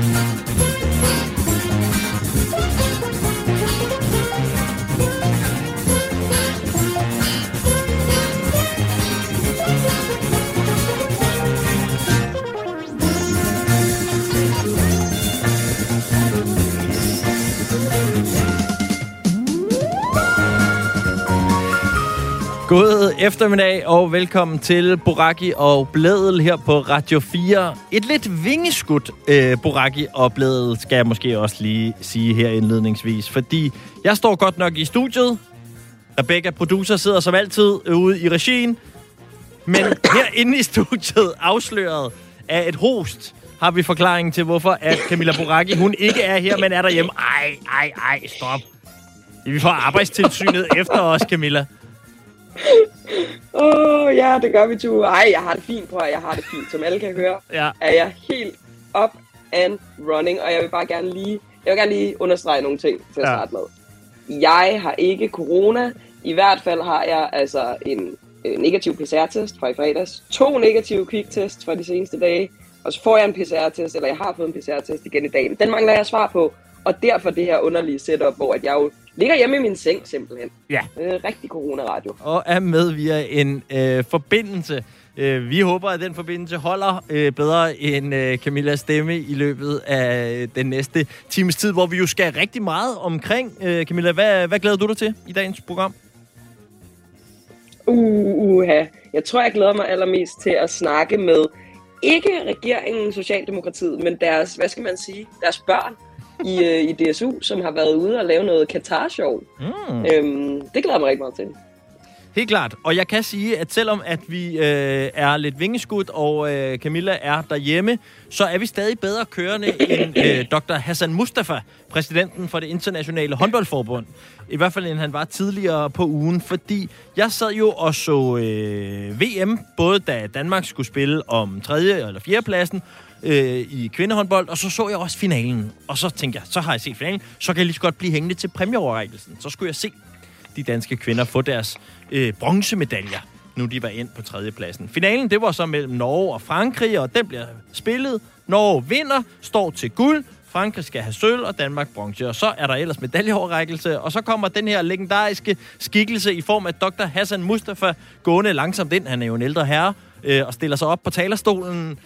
Thank you. God eftermiddag og velkommen til Boraki og Blædel her på Radio 4. Et lidt vingeskudt øh, Boraki og Blædel skal jeg måske også lige sige her indledningsvis, fordi jeg står godt nok i studiet. Rebecca, producer, sidder som altid ude i regien. Men herinde i studiet, afsløret af et host, har vi forklaringen til, hvorfor at Camilla Boraki, hun ikke er her, men er derhjemme. Ej, ej, ej, stop. Vi får arbejdstilsynet efter os, Camilla. Åh, oh, ja, det gør vi, to. Ej, jeg har det fint, på, jeg har det fint. Som alle kan høre, Ja. er jeg helt up and running, og jeg vil bare gerne lige, jeg vil gerne lige understrege nogle ting til at Ja. starte med. Jeg har ikke corona. I hvert fald har jeg altså en negativ PCR-test fra i fredags, to negative kviktest fra de seneste dage, og så får jeg en PCR-test, eller jeg har fået en PCR-test igen i dag. Den mangler jeg svar på, og derfor det her underlige setup, hvor at jeg jo ligger hjemme i min seng simpelthen. Ja. Øh, rigtig corona-radio. og er med via en øh, forbindelse. Øh, vi håber, at den forbindelse holder øh, bedre end øh, Camillas stemme i løbet af den næste times tid, hvor vi jo skal rigtig meget omkring. Øh, Camilla, hvad, hvad glæder du dig til i dagens program? Uh, uha. Jeg tror, jeg glæder mig allermest til at snakke med ikke regeringen, Socialdemokratiet, men deres, hvad skal man sige, deres børn i, øh, i DSU, som har været ude og lave noget Katar-show. Mm. Øhm, det glæder mig rigtig meget til. Helt klart. Og jeg kan sige, at selvom at vi øh, er lidt vingeskudt, og øh, Camilla er derhjemme, så er vi stadig bedre kørende end øh, Dr. Hassan Mustafa, præsidenten for det internationale håndboldforbund. I hvert fald end han var tidligere på ugen, fordi jeg sad jo og så øh, VM, både da Danmark skulle spille om tredje eller fjerde pladsen, øh, i kvindehåndbold, og så så jeg også finalen. Og så tænkte jeg, så har jeg set finalen, så kan jeg lige så godt blive hængende til præmieoverrækkelsen. Så skulle jeg se de danske kvinder få deres øh, bronzemedaljer, nu de var ind på tredjepladsen. Finalen, det var så mellem Norge og Frankrig, og den bliver spillet. Norge vinder, står til guld. Frankrig skal have sølv, og Danmark bronze. Og så er der ellers medaljeoverrækkelse, og så kommer den her legendariske skikkelse i form af Dr. Hassan Mustafa gående langsomt ind. Han er jo en ældre herre, øh, og stiller sig op på talerstolen.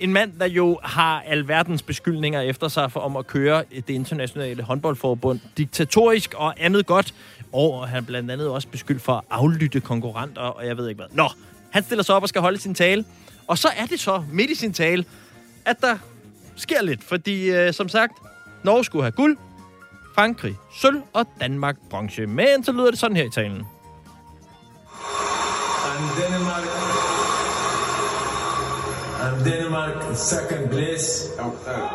En mand, der jo har alverdens beskyldninger efter sig for om at køre det internationale håndboldforbund diktatorisk og andet godt. Og han er blandt andet også beskyldt for at aflytte konkurrenter, og jeg ved ikke hvad. Nå, han stiller sig op og skal holde sin tale. Og så er det så midt i sin tale, at der sker lidt. Fordi øh, som sagt, Norge skulle have guld, Frankrig sølv og Danmark bronze. Men så lyder det sådan her i talen. and Denmark and Denmark in second place Oh, third.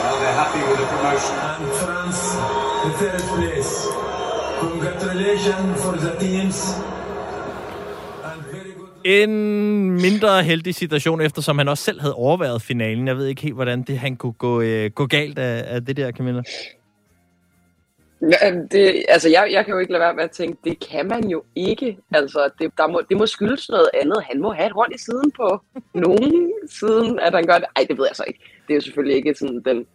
Well, they're happy with the promotion. and France in third place. Congratulations for the teams and very good. En mindre heldig situation, eftersom han også selv havde overværet finalen. Jeg ved ikke helt, hvordan det han kunne gå, øh, gå galt af, af det der, Camilla. Det, altså, jeg, jeg kan jo ikke lade være med at tænke, det kan man jo ikke. Altså, det, der må, det må skyldes noget andet. Han må have et hånd i siden på nogen siden, at han gør det. Ej, det ved jeg så ikke. Det er jo selvfølgelig ikke sådan den,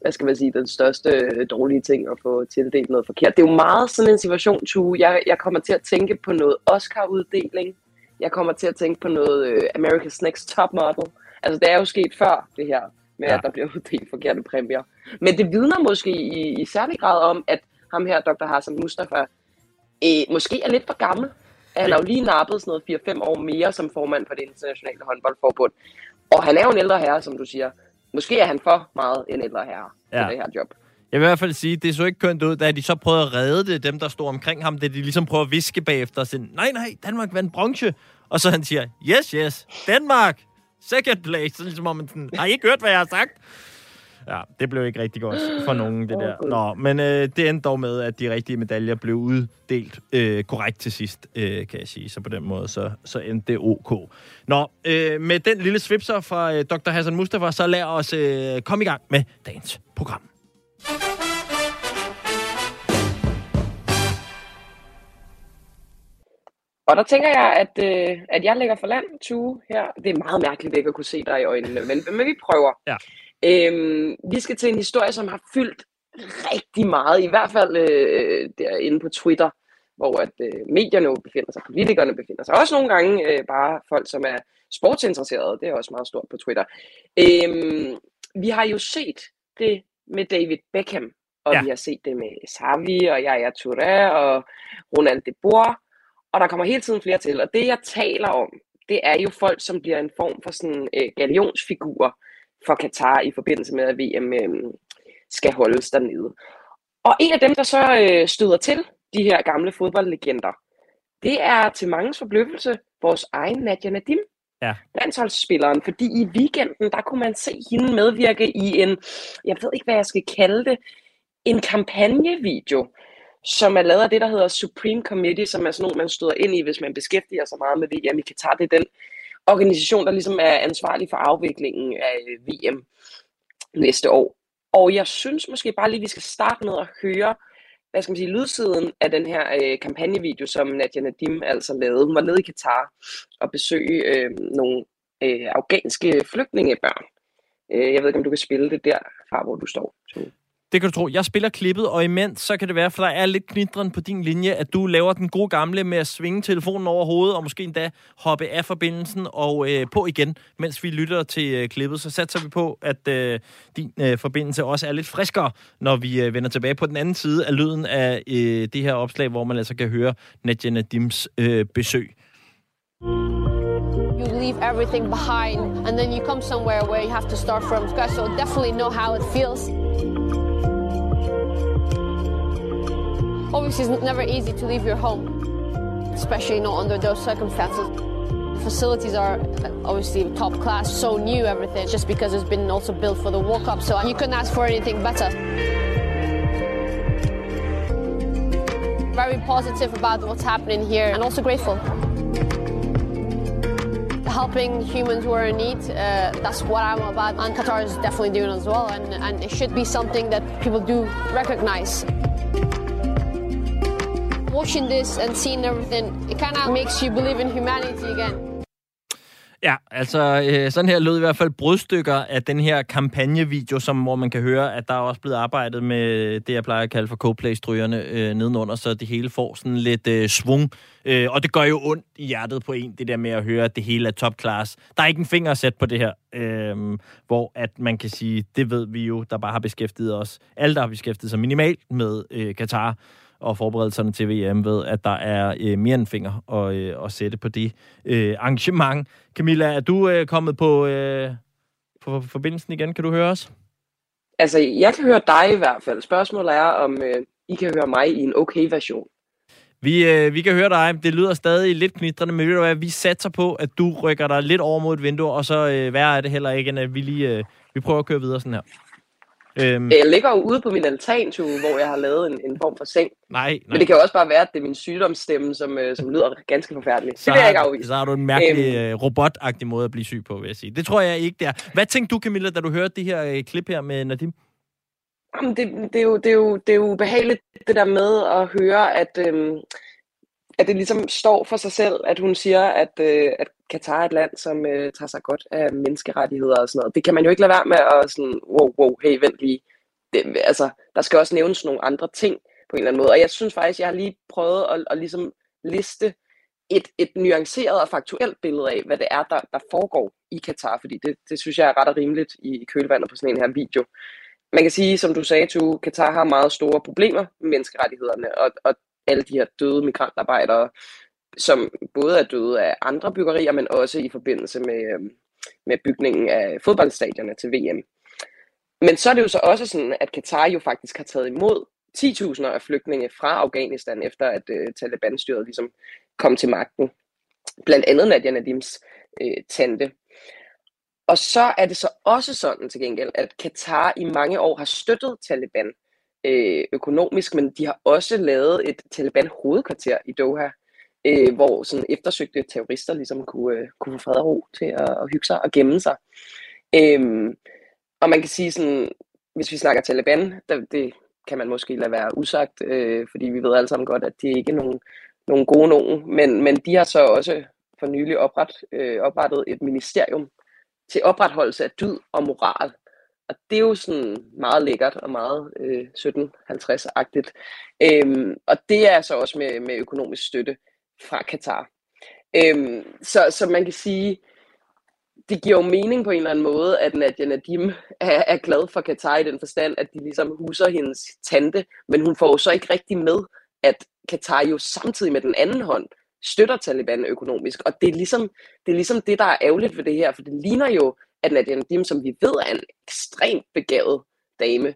hvad skal man sige, den største øh, dårlige ting at få tildelt noget forkert. Det er jo meget sådan en situation, Tue. Jeg, jeg kommer til at tænke på noget Oscar-uddeling. Jeg kommer til at tænke på noget uh, America's Next Top Model. Altså, det er jo sket før, det her, med Ja. at der bliver uddelt forkerte præmier. Men det vidner måske i, i særlig grad om, at ham her, Dr. Hassan Mustafa, øh, måske er lidt for gammel. Han har jo lige nappet sådan noget 4-5 år mere som formand for det internationale håndboldforbund. Og han er jo en ældre herre, som du siger. Måske er han for meget en ældre herre ja. For det her job. Jeg vil i hvert fald sige, det så ikke kønt ud, da de så prøvede at redde det, dem der stod omkring ham, det de ligesom prøver at viske bagefter og sige, nej, nej, Danmark vandt bronze. Og så han siger, yes, yes, Danmark, second place. Så ligesom om man sådan, har I ikke hørt, hvad jeg har sagt? Ja, det blev ikke rigtig godt for nogen, det der. Nå, men øh, det endte dog med, at de rigtige medaljer blev uddelt øh, korrekt til sidst, øh, kan jeg sige. Så på den måde, så, så endte det ok. Nå, øh, med den lille svipser fra øh, Dr. Hassan Mustafa, så lad os øh, komme i gang med dagens program. Og der tænker jeg, at, øh, at jeg lægger for land, Tue, her. Det er meget mærkeligt ikke at kunne se dig i øjnene, men, men vi prøver. Ja. Øhm, vi skal til en historie, som har fyldt rigtig meget, i hvert fald øh, derinde på Twitter, hvor at øh, medierne jo befinder sig, politikerne befinder sig, også nogle gange øh, bare folk, som er sportsinteresserede, det er også meget stort på Twitter. Øhm, vi har jo set det med David Beckham, og Ja. vi har set det med Xavi og Yaya Touré og Ronald de Boer, og der kommer hele tiden flere til. Og det, jeg taler om, det er jo folk, som bliver en form for sådan øh, galionsfigurer for Katar i forbindelse med, at VM øh, skal holdes dernede. Og en af dem, der så øh, støder til de her gamle fodboldlegender, det er til mangens forbløffelse vores egen Nadia Nadim, Ja. landsholdsspilleren, fordi i weekenden, der kunne man se hende medvirke i en, jeg ved ikke, hvad jeg skal kalde det, en kampagnevideo, som er lavet af det, der hedder Supreme Committee, som er sådan noget, man støder ind i, hvis man beskæftiger sig meget med VM i Katar. Det er den organisation, der ligesom er ansvarlig for afviklingen af VM næste år. Og jeg synes måske bare lige, vi skal starte med at høre, hvad skal man sige, lydsiden af den her øh, kampagnevideo, som Nadia Nadim altså lavede. Hun var nede i Katar og besøge øh, nogle øh, afghanske flygtningebørn. Øh, jeg ved ikke, om du kan spille det der fra, hvor du står. Så. Det kan du tro. Jeg spiller klippet, og imens så kan det være, for der er lidt knitren på din linje, at du laver den gode gamle med at svinge telefonen over hovedet, og måske endda hoppe af forbindelsen og øh, på igen, mens vi lytter til øh, klippet. Så satser vi på, at øh, din øh, forbindelse også er lidt friskere, når vi øh, vender tilbage på den anden side af lyden af øh, det her opslag, hvor man altså kan høre Nadia Nadims øh, besøg. You leave everything behind and then you come somewhere where you have to start from scratch. So definitely know how it feels. Obviously, it's never easy to leave your home, especially not under those circumstances. The facilities are obviously top class, so new everything, just because it's been also built for the World Cup. So you couldn't ask for anything better. Very positive about what's happening here and also grateful helping humans who are in need. Uh, that's what I'm about, and Qatar is definitely doing as well. And, and it should be something that people do recognize. Watching this and seeing everything, it kind of makes you believe in humanity again. Ja, altså øh, sådan her lød i hvert fald brudstykker af den her kampagnevideo, som, hvor man kan høre, at der er også blevet arbejdet med det, jeg plejer at kalde for Coldplay-strygerne øh, nedenunder, så det hele får sådan lidt øh, svung. Øh, og det gør jo ondt i hjertet på en, det der med at høre, at det hele er top class. Der er ikke en finger at sætte på det her, øh, hvor at man kan sige, det ved vi jo, der bare har beskæftiget os. Alle, der har beskæftiget sig minimalt med øh, Katar, og forberedelserne til VM ved, at der er øh, mere end finger at, øh, at sætte på det øh, arrangement. Camilla, er du øh, kommet på, øh, på forbindelsen igen? Kan du høre os? Altså, jeg kan høre dig i hvert fald. Spørgsmålet er, om øh, I kan høre mig i en okay version. Vi, øh, vi kan høre dig. Det lyder stadig lidt knitrende, men ved du hvad, vi satser på, at du rykker dig lidt over mod et vindue, og så øh, værre er det heller ikke, end at vi lige øh, vi prøver at køre videre sådan her. Øhm, Jeg ligger jo ude på min altan, hvor jeg har lavet en, en form for seng. nej, nej. Men det kan jo også bare være, at det er min sygdomsstemme, som, øh, som lyder ganske forfærdeligt. Det så, vil jeg ikke afvise. så har du en mærkelig øh, robotagtig måde at blive syg på, vil jeg sige. Det tror jeg ikke, det er. Hvad tænkte du, Camilla, da du hørte det her øh, klip her med Nadim? Jamen, det, det, er jo, det, er jo, det er jo behageligt, det der med at høre, at, øhm, at det ligesom står for sig selv, at hun siger, at, øh, at Katar er et land, som øh, tager sig godt af menneskerettigheder og sådan noget. Det kan man jo ikke lade være med at sådan, wow, wow, hey, vent lige. Det, altså, der skal også nævnes nogle andre ting på en eller anden måde. Og jeg synes faktisk, jeg har lige prøvet at, at ligesom liste et, et nuanceret og faktuelt billede af, hvad det er, der, der foregår i Katar, fordi det, det synes jeg er ret og rimeligt i, i kølvandet på sådan en her video. Man kan sige, som du sagde, at Katar har meget store problemer med menneskerettighederne, og, og alle de her døde migrantarbejdere, som både er døde af andre byggerier, men også i forbindelse med, øhm, med bygningen af fodboldstadionerne til VM. Men så er det jo så også sådan, at Katar jo faktisk har taget imod 10.000 af flygtninge fra Afghanistan, efter at øh, Taliban-styret ligesom kom til magten. Blandt andet Nadia Nadims øh, tante. Og så er det så også sådan til gengæld, at Katar i mange år har støttet Taliban øh, økonomisk, men de har også lavet et Taliban-hovedkvarter i Doha, øh, hvor sådan eftersøgte terrorister ligesom kunne, øh, kunne få fred og ro til at, at hygge sig og gemme sig. Øh, og man kan sige sådan, hvis vi snakker Taliban, der, det kan man måske lade være usagt, øh, fordi vi ved alle sammen godt, at det ikke er nogen, nogen gode nogen, men, men de har så også for nylig opret, øh, oprettet et ministerium til opretholdelse af dyd og moral. Og det er jo sådan meget lækkert og meget øh, 1750-agtigt. Øhm, og det er så også med, med økonomisk støtte fra Katar. Øhm, så, så man kan sige, det giver jo mening på en eller anden måde, at Nadia Nadim er, er glad for Katar i den forstand, at de ligesom huser hendes tante, men hun får jo så ikke rigtig med, at Katar jo samtidig med den anden hånd støtter Taliban økonomisk. Og det er, ligesom, det er ligesom det, der er ærgerligt ved det her, for det ligner jo, at Nadia Nadim, som vi ved er en ekstremt begavet dame,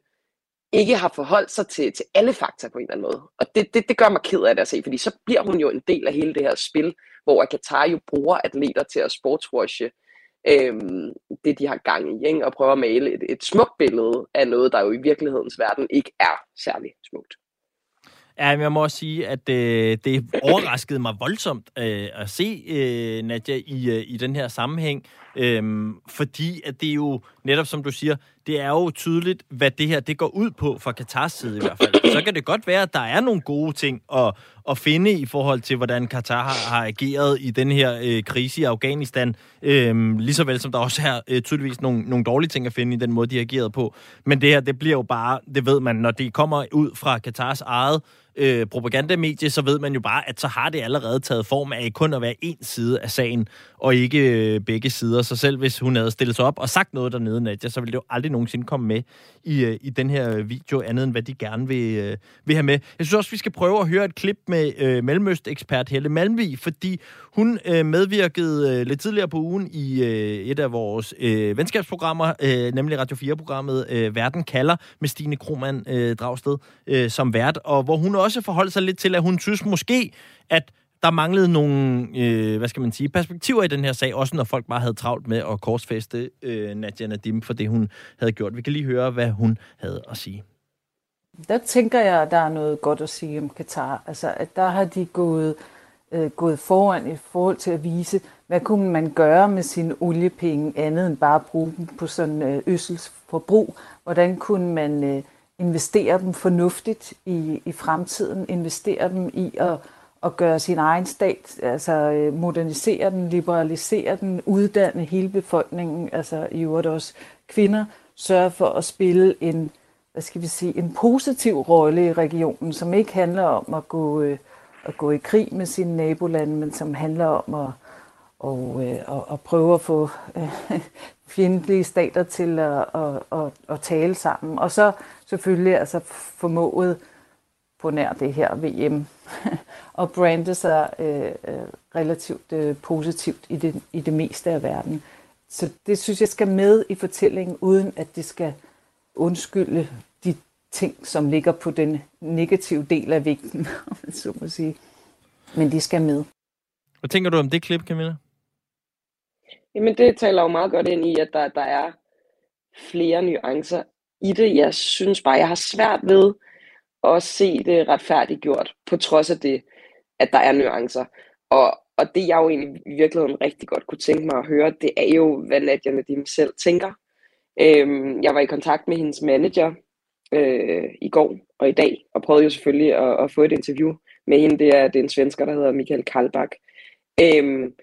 ikke har forholdt sig til, til alle fakta på en eller anden måde. Og det, det, det gør mig ked af det at se, fordi så bliver hun jo en del af hele det her spil, hvor Qatar jo bruger atleter til at sportswashe øhm, det, de har gang i, ikke? og prøver at male et, et smukt billede af noget, der jo i virkelighedens verden ikke er særlig smukt. Ja, men jeg må også sige, at øh, det overraskede mig voldsomt øh, at se øh, Nadia i, øh, i den her sammenhæng, øh, fordi at det er jo netop, som du siger, det er jo tydeligt, hvad det her det går ud på fra Katars side i hvert fald. Så kan det godt være, at der er nogle gode ting at, at finde i forhold til, hvordan Katar har, har ageret i den her øh, krise i Afghanistan. Øh, lige så vel som der også er øh, tydeligvis nogle, nogle dårlige ting at finde i den måde, de har ageret på. Men det her, det bliver jo bare, det ved man, når det kommer ud fra Katars eget øh, propagandamedie, så ved man jo bare, at så har det allerede taget form af kun at være en side af sagen, og ikke øh, begge sider. Så selv hvis hun havde stillet sig op og sagt noget dernede, Nadia, så ville det jo aldrig nogensinde komme med i, øh, i den her video, andet end hvad de gerne vil, øh, vil have med. Jeg synes også, vi skal prøve at høre et klip med øh, Mellemøst-ekspert Helle Malmvig, fordi hun øh, medvirkede øh, lidt tidligere på ugen i øh, et af vores øh, venskabsprogrammer, øh, nemlig Radio 4-programmet øh, Verden kalder, med Stine Krohmann øh, Dragsted øh, som vært, og hvor hun også forholdt sig lidt til, at hun synes måske, at der manglede nogle, øh, hvad skal man sige, perspektiver i den her sag, også når folk bare havde travlt med at korsfeste øh, Nadia Nadim for det, hun havde gjort. Vi kan lige høre, hvad hun havde at sige. Der tænker jeg, at der er noget godt at sige om Katar. Altså, at der har de gået, øh, gået foran i forhold til at vise, hvad kunne man gøre med sine oliepenge, andet end bare at bruge dem på sådan øh, øsselsforbrug. Hvordan kunne man øh, investere dem fornuftigt i, i fremtiden, investere dem i at at gøre sin egen stat, altså øh, modernisere den, liberalisere den, uddanne hele befolkningen, altså i øvrigt også kvinder, sørge for at spille en, hvad skal vi sige, en positiv rolle i regionen, som ikke handler om at gå, øh, at gå i krig med sine nabolande, men som handler om at, og, øh, og, og prøve at få øh, fjendtlige stater til at, at, at, at tale sammen. Og så selvfølgelig altså formået på nær det her VM og brande sig øh, øh, relativt øh, positivt i det, i det meste af verden. Så det synes jeg skal med i fortællingen, uden at det skal undskylde de ting, som ligger på den negative del af vægten, om man så må sige. Men de skal med. Hvad tænker du om det klip, Camilla? Jamen, det taler jo meget godt ind i, at der, der er flere nuancer i det. Jeg synes bare, jeg har svært ved at se det retfærdiggjort, på trods af det at der er nuancer. Og, og det jeg jo egentlig i virkeligheden rigtig godt kunne tænke mig at høre, det er jo, hvad Nadia Nadim selv tænker. Øhm, jeg var i kontakt med hendes manager øh, i går og i dag, og prøvede jo selvfølgelig at, at få et interview med hende. Det er, det er en svensker, der hedder Michael Kalbak. Øhm,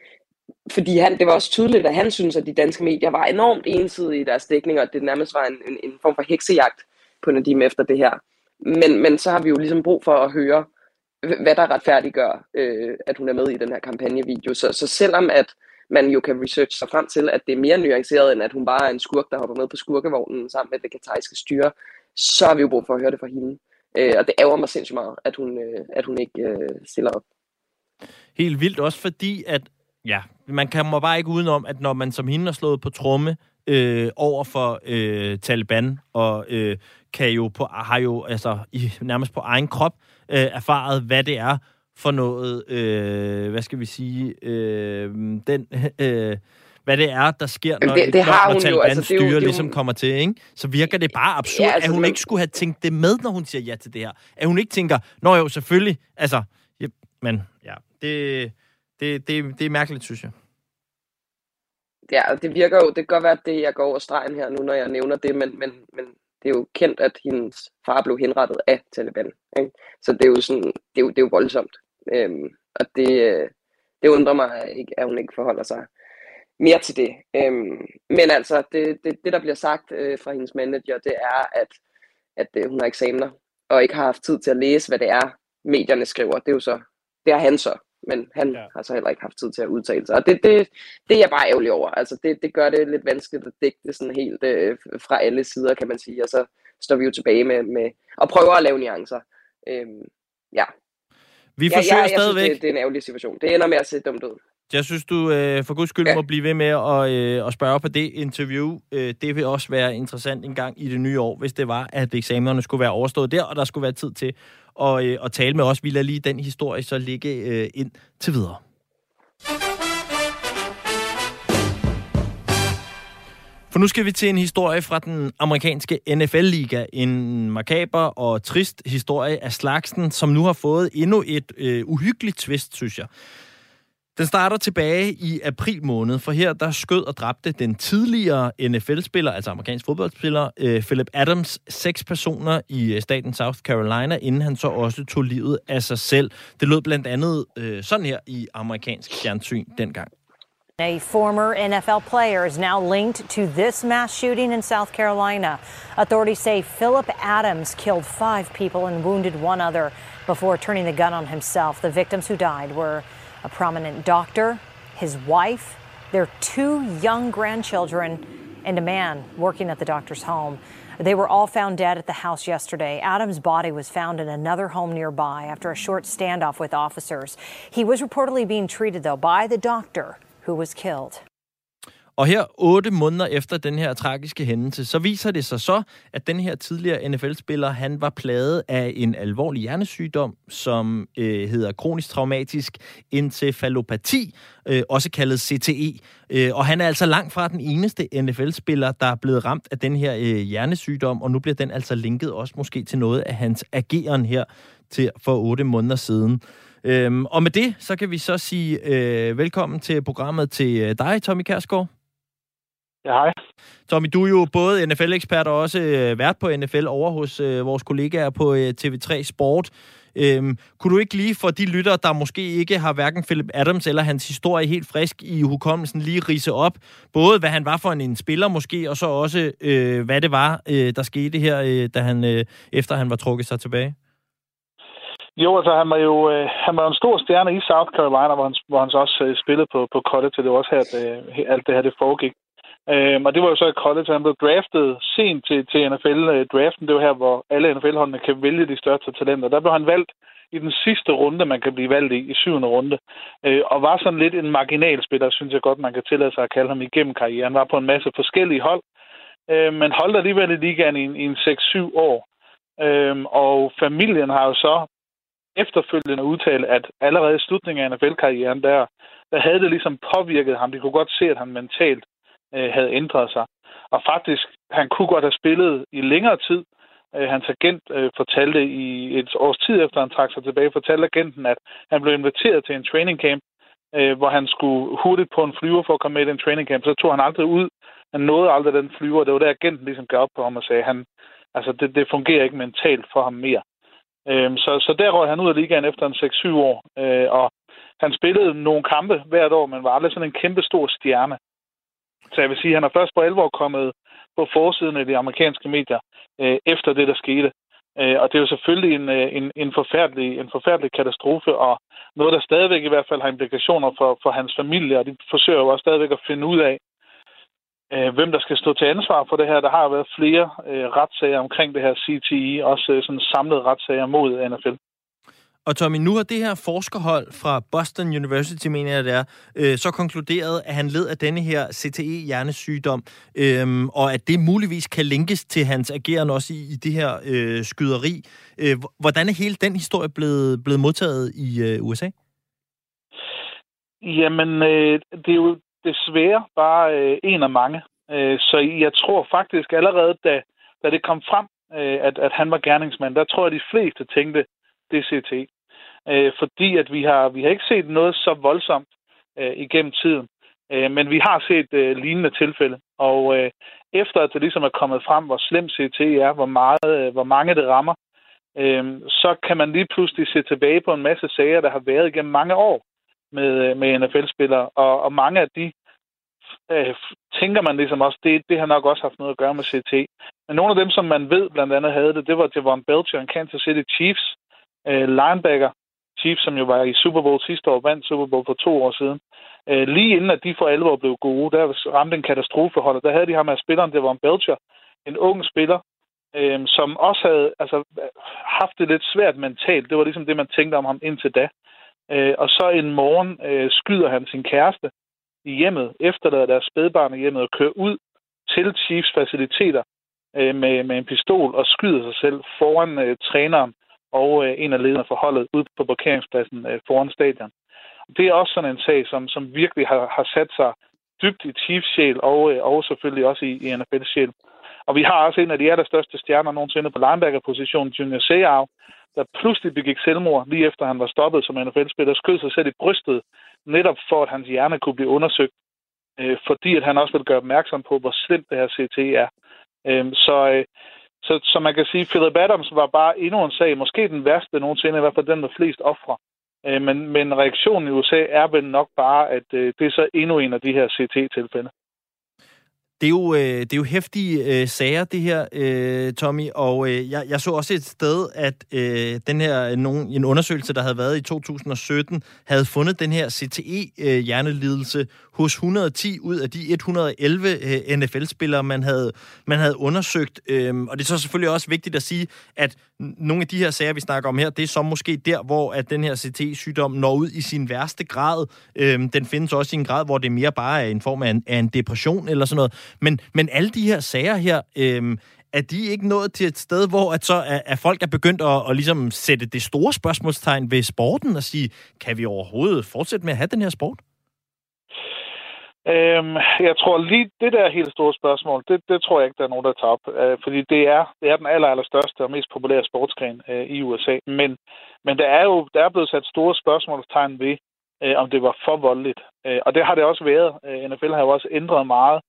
fordi han, det var også tydeligt, at han synes, at de danske medier var enormt ensidige i deres dækning, og det nærmest var en, en, en form for heksejagt på Nadim efter det her. Men, men så har vi jo ligesom brug for at høre, hvad der retfærdiggør, øh, at hun er med i den her kampagnevideo. Så, så selvom at man jo kan researche sig frem til, at det er mere nuanceret, end at hun bare er en skurk, der hopper med på skurkevognen sammen med det katariske styre, så har vi jo brug for at høre det fra hende. Øh, og det ærger mig sindssygt meget, at hun, øh, at hun ikke øh, stiller op. Helt vildt også fordi, at ja, man kan må bare ikke udenom, at når man som hende har slået på tromme øh, over for øh, Taliban, og øh, kan jo på, har jo altså i, nærmest på egen krop øh, erfaret, hvad det er for noget, øh, hvad skal vi sige, øh, den... Øh, hvad det er, der sker, når, det, det har når Talibans altså, styre jo, ligesom jo... kommer til, ikke? Så virker det bare absurd, ja, altså, at hun men... ikke skulle have tænkt det med, når hun siger ja til det her. At hun ikke tænker, nå jo, selvfølgelig, altså, ja, men ja, det, det, det, det er mærkeligt, synes jeg. Ja, det virker jo, det kan godt være, at det, jeg går over stregen her nu, når jeg nævner det, men, men, men det er jo kendt, at hendes far blev henrettet af Taliban. Ikke? Så det er jo sådan, det er jo, det er jo voldsomt. Øhm, Og det, det undrer mig, ikke, at hun ikke forholder sig mere til det. Øhm, men altså, det, det, det der bliver sagt øh, fra hendes manager, det er, at, at øh, hun har eksamener, og ikke har haft tid til at læse, hvad det er, medierne skriver. Det er jo så, det har han så, men han ja. har så heller ikke haft tid til at udtale sig. Og det, det, det er jeg bare ærgerlig over. Altså, det, det gør det lidt vanskeligt at dække det sådan helt øh, fra alle sider, kan man sige. Og så står vi jo tilbage med, med og prøver at lave nuancer. Øhm, ja. Vi forsøger ja, jeg, jeg stadigvæk... Synes, det, det er en ærgerlig situation. Det ender med at se dumt ud. Jeg synes, du øh, for guds skyld ja. må blive ved med at, øh, at spørge på det interview. Øh, det vil også være interessant en gang i det nye år, hvis det var, at eksamenerne skulle være overstået der, og der skulle være tid til at, øh, at tale med os. Vi lader lige den historie så ligge øh, ind til videre. For nu skal vi til en historie fra den amerikanske NFL-liga. En makaber og trist historie af slagsen, som nu har fået endnu et øh, uhyggeligt twist, synes jeg. Den starter tilbage i april måned, for her der skød og dræbte den tidligere NFL-spiller, altså amerikansk fodboldspiller, øh, Philip Adams, seks personer i øh, staten South Carolina, inden han så også tog livet af sig selv. Det lød blandt andet øh, sådan her i amerikansk fjernsyn dengang. A former NFL player is now linked to this mass shooting in South Carolina. Authorities say Philip Adams killed five people and wounded one other before turning the gun on himself. The victims who died were a prominent doctor, his wife, their two young grandchildren, and a man working at the doctor's home. They were all found dead at the house yesterday. Adam's body was found in another home nearby after a short standoff with officers. He was reportedly being treated, though, by the doctor who was killed. Og her, otte måneder efter den her tragiske hændelse, så viser det sig så, at den her tidligere NFL-spiller, han var plaget af en alvorlig hjernesygdom, som øh, hedder kronisk traumatisk encefalopati, øh, også kaldet CTE. Øh, og han er altså langt fra den eneste NFL-spiller, der er blevet ramt af den her øh, hjernesygdom, og nu bliver den altså linket også måske til noget af hans ageren her til for otte måneder siden. Øhm, og med det, så kan vi så sige øh, velkommen til programmet til øh, dig, Tommy Kærsgaard. Ja, hej. Tommy, du er jo både NFL-ekspert og også øh, vært på NFL over hos øh, vores kollegaer på øh, TV3 Sport. Øhm, kunne du ikke lige for de lyttere, der måske ikke har hverken Philip Adams eller hans historie helt frisk i hukommelsen, lige rise op, både hvad han var for en, en spiller måske, og så også øh, hvad det var, øh, der skete her, øh, da han, øh, efter han var trukket sig tilbage? Jo, altså han var jo øh, han var en stor stjerne i South Carolina, hvor han, hvor han så også øh, spillede på, på college, det var også her, at øh, alt det her det foregik. Øhm, og det var jo så i college, han blev draftet sent til, til NFL-draften. Øh, det var her, hvor alle NFL-holdene kan vælge de største talenter. Der blev han valgt i den sidste runde, man kan blive valgt i, i syvende runde. Øh, og var sådan lidt en marginalspiller, synes jeg godt, man kan tillade sig at kalde ham igennem karrieren. Han var på en masse forskellige hold, øh, men holdt alligevel i ligaen i, i en 6-7 år. Øh, og familien har jo så efterfølgende udtalt, at allerede i slutningen af NFL-karrieren, der, der havde det ligesom påvirket ham. De kunne godt se, at han mentalt øh, havde ændret sig. Og faktisk, han kunne godt have spillet i længere tid. Øh, hans agent øh, fortalte i et års tid efter, han trak sig tilbage, fortalte agenten, at han blev inviteret til en training camp, øh, hvor han skulle hurtigt på en flyver for at komme med i en training camp. Så tog han aldrig ud. Han nåede aldrig den flyver. Det var der, agenten ligesom gav op på ham og sagde, han, altså det, det fungerer ikke mentalt for ham mere. Øh, så, så der røg han ud af ligaen efter en 6-7 år. Øh, og han spillede nogle kampe hvert år, men var aldrig sådan en kæmpe stor stjerne. Så jeg vil sige, at han er først på alvor kommet på forsiden af de amerikanske medier øh, efter det, der skete. Øh, og det er jo selvfølgelig en, øh, en, en, forfærdelig, en forfærdelig katastrofe, og noget, der stadigvæk i hvert fald har implikationer for, for hans familie, og de forsøger jo også stadigvæk at finde ud af, øh, hvem der skal stå til ansvar for det her. Der har været flere øh, retssager omkring det her CTI, også øh, sådan samlede retssager mod NFL. Og Tommy, nu har det her forskerhold fra Boston University, mener jeg det er, øh, så konkluderet, at han led af denne her CTE-hjernesygdom, øh, og at det muligvis kan linkes til hans ageren også i, i det her øh, skyderi. Øh, hvordan er hele den historie blevet, blevet modtaget i øh, USA? Jamen, øh, det er jo desværre bare øh, en af mange. Øh, så jeg tror faktisk allerede, da, da det kom frem, øh, at, at han var gerningsmand, der tror jeg, de fleste tænkte, DCT. Øh, fordi at vi har, vi har ikke set noget så voldsomt øh, igennem tiden. Øh, men vi har set øh, lignende tilfælde. Og øh, efter at det ligesom er kommet frem, hvor slem CT er, hvor, meget, øh, hvor mange det rammer, øh, så kan man lige pludselig se tilbage på en masse sager, der har været igennem mange år med, øh, med NFL-spillere, og, og mange af de øh, tænker man ligesom også, det, det har nok også haft noget at gøre med CT. Men nogle af dem, som man ved blandt andet havde det, det var Javon Belcher, og Kansas City Chiefs øh, linebacker, Chiefs, som jo var i Super Bowl sidste år, vandt Super Bowl for to år siden. Øh, lige inden at de for alvor blev gode, der ramte en katastrofehold, der havde de ham med spilleren, det var en Belcher, en ung spiller, øh, som også havde altså, haft det lidt svært mentalt. Det var ligesom det, man tænkte om ham indtil da. Øh, og så en morgen øh, skyder han sin kæreste i hjemmet, efterlader deres spædbarn i hjemmet og kører ud til Chiefs faciliteter øh, med, med en pistol og skyder sig selv foran øh, træneren og øh, en af lederne for holdet ude på parkeringspladsen øh, foran stadion. Det er også sådan en sag, som, som virkelig har, har sat sig dybt i Chiefs sjæl og, øh, og selvfølgelig også i, i NFL's sjæl. Og vi har også en af de allerstørste stjerner nogensinde på linebacker-positionen, Junior Seau, der pludselig begik selvmord, lige efter han var stoppet som NFL-spiller, skød sig selv i brystet, netop for at hans hjerne kunne blive undersøgt, øh, fordi at han også ville gøre opmærksom på, hvor slemt det her CT er. Øh, så, øh, så, så man kan sige, at Philip Adams var bare endnu en sag, måske den værste nogensinde, i hvert fald den med flest ofre. Øh, men, men reaktionen i USA er vel nok bare, at øh, det er så endnu en af de her CT-tilfælde. Det er jo, øh, det er jo hæftige øh, sager, det her, øh, Tommy, og øh, jeg, jeg så også et sted, at øh, den her, øh, nogen, en undersøgelse, der havde været i 2017, havde fundet den her CTE-hjernelidelse øh, hos 110 ud af de 111 øh, NFL-spillere, man havde, man havde undersøgt. Øh, og det er så selvfølgelig også vigtigt at sige, at nogle af de her sager, vi snakker om her, det er så måske der, hvor at den her CTE-sygdom når ud i sin værste grad. Øh, den findes også i en grad, hvor det mere bare er en form af en, af en depression eller sådan noget. Men, men alle de her sager her, øh, er de ikke nået til et sted, hvor at så er, er folk er begyndt at, at ligesom sætte det store spørgsmålstegn ved sporten og sige, kan vi overhovedet fortsætte med at have den her sport? Øhm, jeg tror lige, det der helt store spørgsmål, det, det tror jeg ikke, der er nogen, der tager op. Øh, fordi det er, det er den aller, aller største og mest populære sportsgren øh, i USA. Men, men der er jo der er blevet sat store spørgsmålstegn ved, øh, om det var for voldeligt. Øh, og det har det også været. Øh, NFL har jo også ændret meget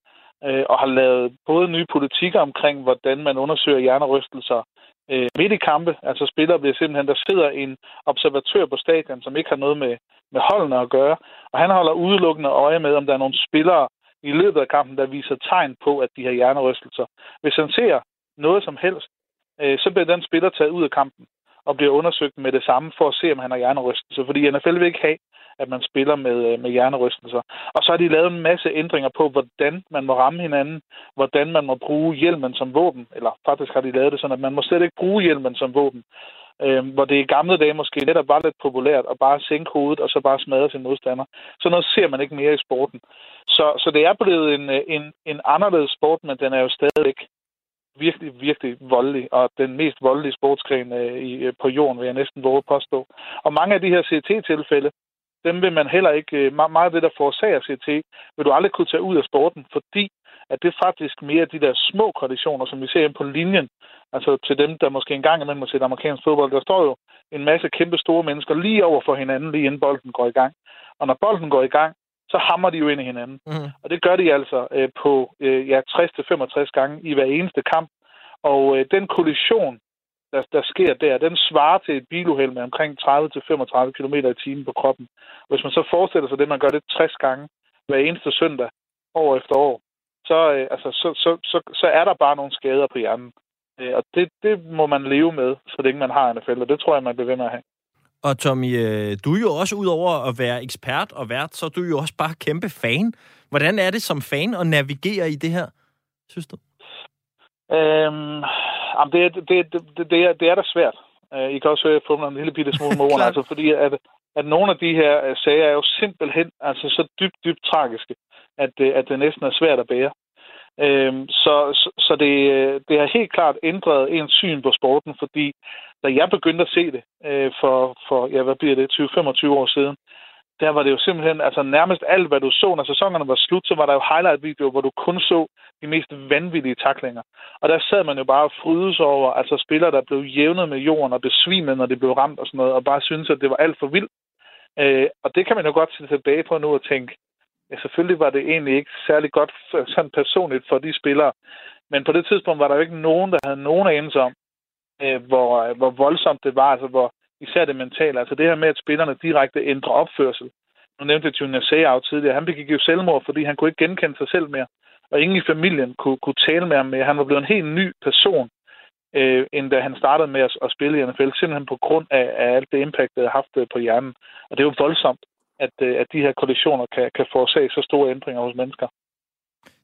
øh, og har lavet både nye politikker omkring, hvordan man undersøger hjernerystelser øh, midt i kampe. Altså spillere bliver simpelthen, der sidder en observatør på stadion, som ikke har noget med, med holdene at gøre, og han holder udelukkende øje med, om der er nogle spillere i løbet af kampen, der viser tegn på, at de har hjernerystelser. Hvis han ser noget som helst, øh, så bliver den spiller taget ud af kampen og bliver undersøgt med det samme for at se, om han har hjernerystelser. Fordi NFL vil ikke have, at man spiller med, øh, med hjernerystelser. Og så har de lavet en masse ændringer på, hvordan man må ramme hinanden, hvordan man må bruge hjelmen som våben, eller faktisk har de lavet det sådan, at man må slet ikke bruge hjelmen som våben. Øh, hvor det i gamle dage måske netop var lidt populært at bare sænke hovedet og så bare smadre sin modstander. Så noget ser man ikke mere i sporten. Så, så det er blevet en, øh, en, en anderledes sport, men den er jo stadigvæk virkelig, virkelig voldelig, og den mest voldelige sportsgren øh, i, øh, på jorden, vil jeg næsten våge påstå. Og mange af de her CT-tilfælde, dem vil man heller ikke, øh, meget af det, der forårsager CT, vil du aldrig kunne tage ud af sporten, fordi at det er faktisk mere de der små kollisioner, som vi ser på linjen, altså til dem, der måske engang imellem må se amerikansk fodbold, der står jo en masse kæmpe store mennesker lige over for hinanden, lige inden bolden går i gang. Og når bolden går i gang, så hammer de jo ind i hinanden. Mm. Og det gør de altså øh, på øh, ja, 60-65 gange i hver eneste kamp. Og øh, den kollision, der, der sker der, den svarer til et biluheld med omkring 30-35 km i timen på kroppen. Hvis man så forestiller sig det, man gør det 60 gange hver eneste søndag, år efter år, så, øh, altså, så, så, så, så er der bare nogle skader på hjernen. Øh, og det, det må man leve med, så længe man har NFL, og det tror jeg, man bliver ved med at have. Og Tommy, øh, du er jo også ud over at være ekspert og vært, så er du jo også bare kæmpe fan. Hvordan er det som fan at navigere i det her, synes du? Øhm, det, det, det, det, er, det er da svært. Uh, I kan også høre, at jeg fumler en lille bitte smule med altså, fordi at, at nogle af de her uh, sager er jo simpelthen altså, så dybt, dybt tragiske, at, at det næsten er svært at bære. Uh, så så, det, det har helt klart ændret ens syn på sporten, fordi da jeg begyndte at se det øh, for, for, ja, hvad bliver det, 20-25 år siden, der var det jo simpelthen, altså nærmest alt, hvad du så, når sæsonerne var slut, så var der jo highlight-videoer, hvor du kun så de mest vanvittige taklinger. Og der sad man jo bare og frydes over, altså spillere, der blev jævnet med jorden og besvimet, når de blev ramt og sådan noget, og bare synes at det var alt for vildt. Øh, og det kan man jo godt se tilbage på nu og tænke, selvfølgelig var det egentlig ikke særlig godt for, sådan personligt for de spillere. Men på det tidspunkt var der jo ikke nogen, der havde nogen anelse om, øh, hvor, øh, hvor voldsomt det var, altså hvor især det mentale, altså det her med, at spillerne direkte ændrer opførsel. Nu nævnte Junior Seau tidligere, han begik jo selvmord, fordi han kunne ikke genkende sig selv mere, og ingen i familien kunne, kunne tale med ham mere. Han var blevet en helt ny person, øh, end da han startede med at, at spille i NFL, simpelthen på grund af, af alt det impact, det havde haft øh, på hjernen. Og det er jo voldsomt, at, øh, at de her kollisioner kan, kan forårsage så store ændringer hos mennesker.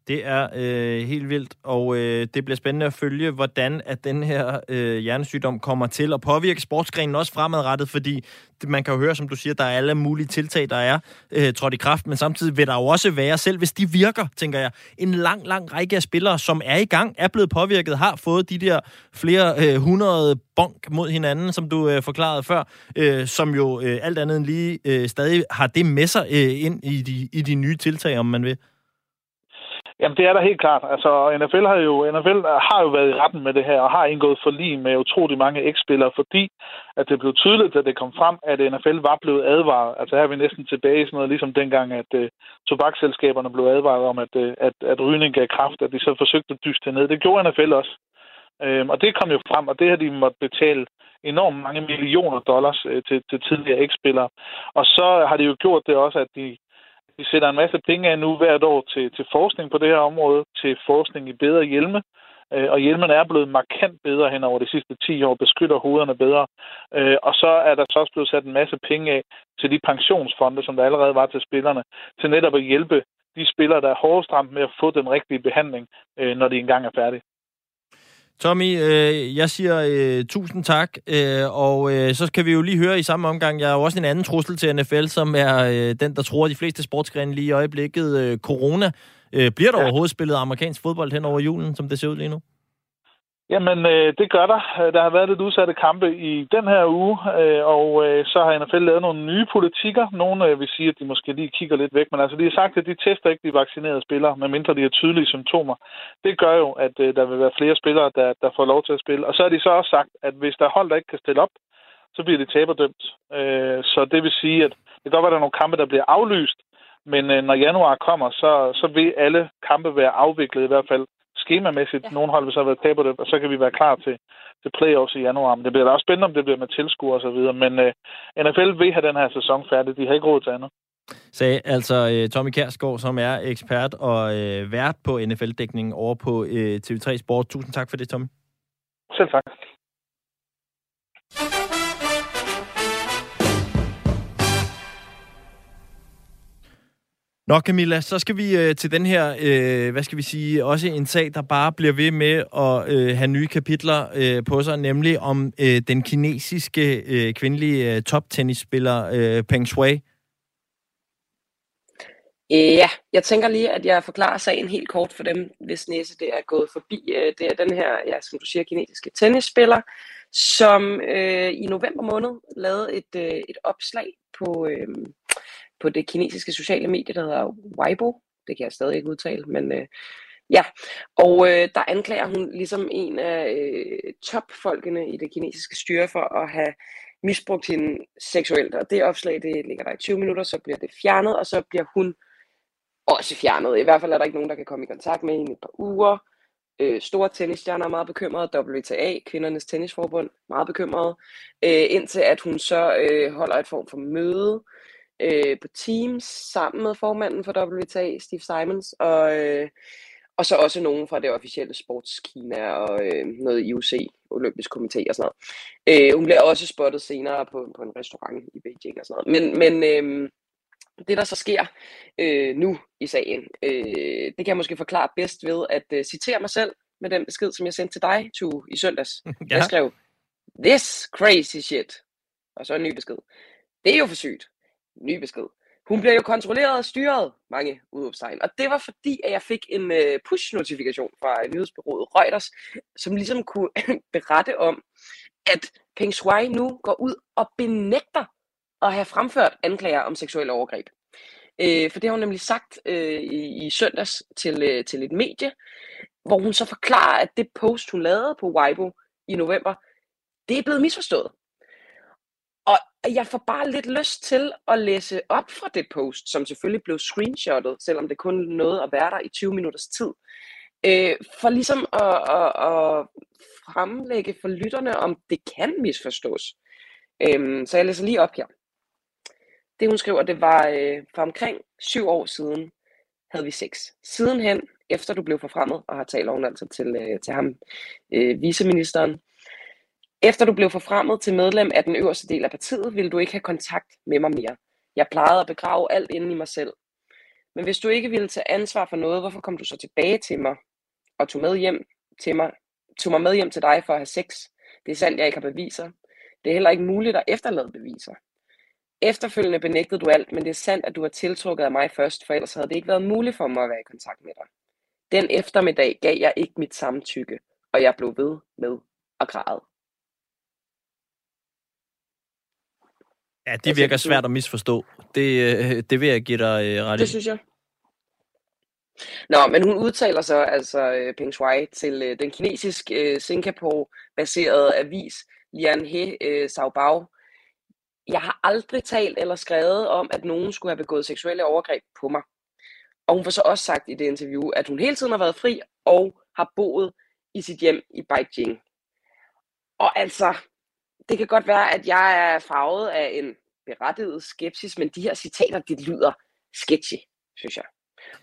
Det er øh, helt vildt, og øh, det bliver spændende at følge, hvordan at den her øh, hjernesygdom kommer til at påvirke sportsgrenen også fremadrettet, fordi man kan jo høre, som du siger, der er alle mulige tiltag, der er øh, trådt i kraft, men samtidig vil der jo også være, selv hvis de virker, tænker jeg, en lang, lang række af spillere, som er i gang, er blevet påvirket, har fået de der flere øh, hundrede bonk mod hinanden, som du øh, forklarede før, øh, som jo øh, alt andet end lige øh, stadig har det med sig øh, ind i de, i de nye tiltag, om man vil. Jamen, det er der helt klart. Altså, NFL har jo, NFL har jo været i retten med det her, og har indgået forlig med utrolig mange eksspillere, fordi at det blev tydeligt, at det kom frem, at NFL var blevet advaret. Altså, her er vi næsten tilbage i sådan noget, ligesom dengang, at uh, tobaksselskaberne blev advaret om, at, uh, at, at rygning gav kraft, at de så forsøgte at dyste det ned. Det gjorde NFL også. Øhm, og det kom jo frem, og det har de måtte betale enormt mange millioner dollars øh, til, til tidligere eksspillere. Og så har de jo gjort det også, at de vi sætter en masse penge af nu hvert år til, til forskning på det her område, til forskning i bedre hjelme, øh, og hjelmen er blevet markant bedre hen over de sidste 10 år, beskytter hovederne bedre. Øh, og så er der så også blevet sat en masse penge af til de pensionsfonde, som der allerede var til spillerne, til netop at hjælpe de spillere, der er hårdest ramt med at få den rigtige behandling, øh, når de engang er færdige. Tommy, øh, jeg siger øh, tusind tak, øh, og øh, så skal vi jo lige høre i samme omgang, jeg har jo også en anden trussel til NFL, som er øh, den, der tror de fleste sportsgrene lige i øjeblikket, øh, corona. Øh, bliver der ja. overhovedet spillet amerikansk fodbold hen over julen, som det ser ud lige nu? Jamen, øh, det gør der. Øh, der har været lidt udsatte kampe i den her uge, øh, og øh, så har NFL lavet nogle nye politikker. Nogle øh, vil sige, at de måske lige kigger lidt væk, men altså de har sagt, at de tester ikke de vaccinerede spillere, medmindre de har tydelige symptomer. Det gør jo, at øh, der vil være flere spillere, der, der får lov til at spille. Og så har de så også sagt, at hvis der er hold, der ikke kan stille op, så bliver de taberdømt. Øh, så det vil sige, at det kan godt være, at der er nogle kampe, der bliver aflyst, men øh, når januar kommer, så, så vil alle kampe være afviklet i hvert fald skemamæssigt. Ja. Nogle hold vil så være taber det, og så kan vi være klar til, til playoffs i januar. Men det bliver da også spændende, om det bliver med tilskuer og så videre. Men uh, øh, NFL vil have den her sæson færdig. De har ikke råd til andet. Sagde altså uh, Tommy Kærsgaard, som er ekspert og uh, vært på NFL-dækningen over på uh, TV3 Sport. Tusind tak for det, Tommy. Selv tak. Nå Camilla, så skal vi øh, til den her, øh, hvad skal vi sige, også en sag, der bare bliver ved med at øh, have nye kapitler øh, på sig, nemlig om øh, den kinesiske øh, kvindelige øh, toptennisspiller øh, Peng Shui. Ja, jeg tænker lige, at jeg forklarer sagen helt kort for dem, hvis næse det er gået forbi. Øh, det er den her, ja, som du siger, kinesiske tennisspiller, som øh, i november måned lavede et, øh, et opslag på... Øh, på det kinesiske sociale medie, der hedder Weibo. Det kan jeg stadig ikke udtale, men øh, ja. Og øh, der anklager hun ligesom en af øh, topfolkene i det kinesiske styre for at have misbrugt hende seksuelt. Og det opslag, det ligger der i 20 minutter, så bliver det fjernet, og så bliver hun også fjernet. I hvert fald er der ikke nogen, der kan komme i kontakt med hende et par uger. Øh, store tennisstjerner er meget bekymrede. WTA, kvindernes tennisforbund, meget bekymrede. Øh, indtil at hun så øh, holder et form for møde øh, på Teams sammen med formanden for WTA, Steve Simons, og, øh, og så også nogen fra det officielle sportskina og øh, noget IOC, Olympisk Komité og sådan noget. Øh, hun bliver også spottet senere på, på en restaurant i Beijing og sådan noget. Men, men øh, det, der så sker øh, nu i sagen, øh, det kan jeg måske forklare bedst ved at øh, citere mig selv med den besked, som jeg sendte til dig, to i søndags. Ja. Jeg skrev, this crazy shit. Og så en ny besked. Det er jo for sygt ny besked. Hun bliver jo kontrolleret og styret, mange udopstegn. Og det var fordi, at jeg fik en øh, push-notifikation fra øh, nyhedsbyrået Reuters, som ligesom kunne berette om, at Peng Shui nu går ud og benægter at have fremført anklager om seksuelle overgreb. Øh, for det har hun nemlig sagt øh, i, i søndags til, øh, til et medie, hvor hun så forklarer, at det post, hun lavede på Weibo i november, det er blevet misforstået. Og jeg får bare lidt lyst til at læse op fra det post, som selvfølgelig blev screenshottet, selvom det kun nåede at være der i 20 minutters tid. Øh, for ligesom at, at, at fremlægge for lytterne, om det kan misforstås. Øh, så jeg læser lige op her. Det hun skriver, det var øh, for omkring syv år siden havde vi sex. Sidenhen, efter du blev forfremmet, og har talt oven altså til, øh, til ham, øh, viceministeren, efter du blev forfremmet til medlem af den øverste del af partiet, ville du ikke have kontakt med mig mere. Jeg plejede at begrave alt inde i mig selv. Men hvis du ikke ville tage ansvar for noget, hvorfor kom du så tilbage til mig og tog med hjem til mig, tog mig med hjem til dig for at have sex? Det er sandt, jeg ikke har beviser. Det er heller ikke muligt at efterlade beviser. Efterfølgende benægtede du alt, men det er sandt, at du har tiltrukket af mig først, for ellers havde det ikke været muligt for mig at være i kontakt med dig. Den eftermiddag gav jeg ikke mit samtykke, og jeg blev ved med at græde. Ja, det virker svært at misforstå. Det, øh, det vil jeg give dig øh, ret i. Det synes jeg. Nå, men hun udtaler så altså øh, Peng Shui til den kinesiske Singapore-baserede avis Lian He Saobao. Jeg har aldrig talt eller skrevet om, at nogen skulle have begået seksuelle overgreb på mig. Og hun får så også sagt i det interview, at hun hele tiden har været fri og har boet i sit hjem i Beijing. Og altså, det kan godt være, at jeg er farvet af en berettiget skepsis, men de her citater, de lyder sketchy, synes jeg.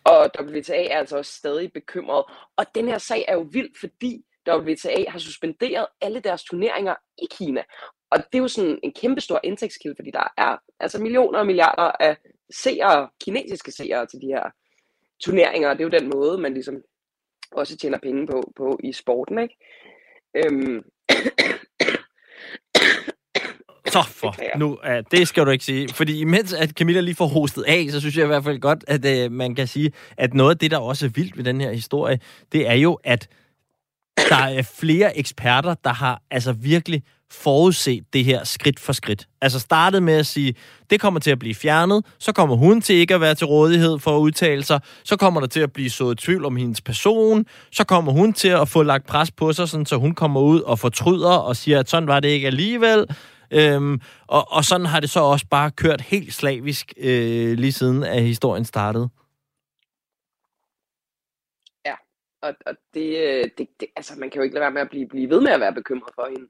Og WTA er altså også stadig bekymret. Og den her sag er jo vild, fordi WTA har suspenderet alle deres turneringer i Kina. Og det er jo sådan en kæmpe stor indtægtskilde, fordi der er altså millioner og milliarder af seere, kinesiske seere til de her turneringer. Det er jo den måde, man ligesom også tjener penge på, på i sporten, ikke? Øhm, så for nu, uh, det skal du ikke sige. Fordi imens at Camilla lige får hostet af, så synes jeg i hvert fald godt, at uh, man kan sige, at noget af det, der også er vildt ved den her historie, det er jo, at der er flere eksperter, der har altså virkelig forudset det her skridt for skridt. Altså startet med at sige, det kommer til at blive fjernet, så kommer hun til ikke at være til rådighed for at udtale sig, så kommer der til at blive så tvivl om hendes person, så kommer hun til at få lagt pres på sig, sådan, så hun kommer ud og fortryder og siger, at sådan var det ikke alligevel. Øhm, og, og sådan har det så også bare kørt helt slavisk øh, lige siden at historien startede. Ja, og, og det, øh, det, det, altså man kan jo ikke lade være med at blive, blive ved med at være bekymret for hende.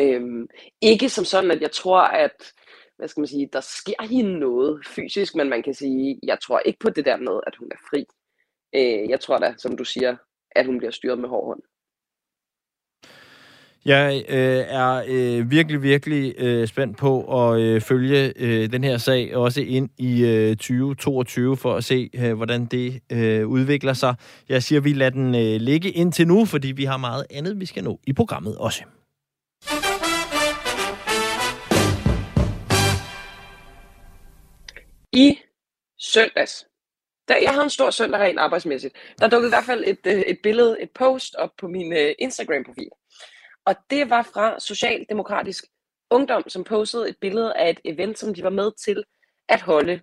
Øhm, ikke som sådan, at jeg tror, at hvad skal man sige, der sker hende noget fysisk, men man kan sige, jeg tror ikke på det der med, at hun er fri. Øh, jeg tror da, som du siger, at hun bliver styret med hård hånd. Jeg øh, er øh, virkelig, virkelig øh, spændt på at øh, følge øh, den her sag også ind i øh, 2022 for at se, øh, hvordan det øh, udvikler sig. Jeg siger, at vi lader den øh, ligge indtil nu, fordi vi har meget andet, vi skal nå i programmet også. I søndags, da jeg havde en stor søndag rent arbejdsmæssigt, der dukkede i hvert fald et, øh, et billede, et post op på min øh, Instagram-profil. Og det var fra Socialdemokratisk Ungdom, som postede et billede af et event, som de var med til at holde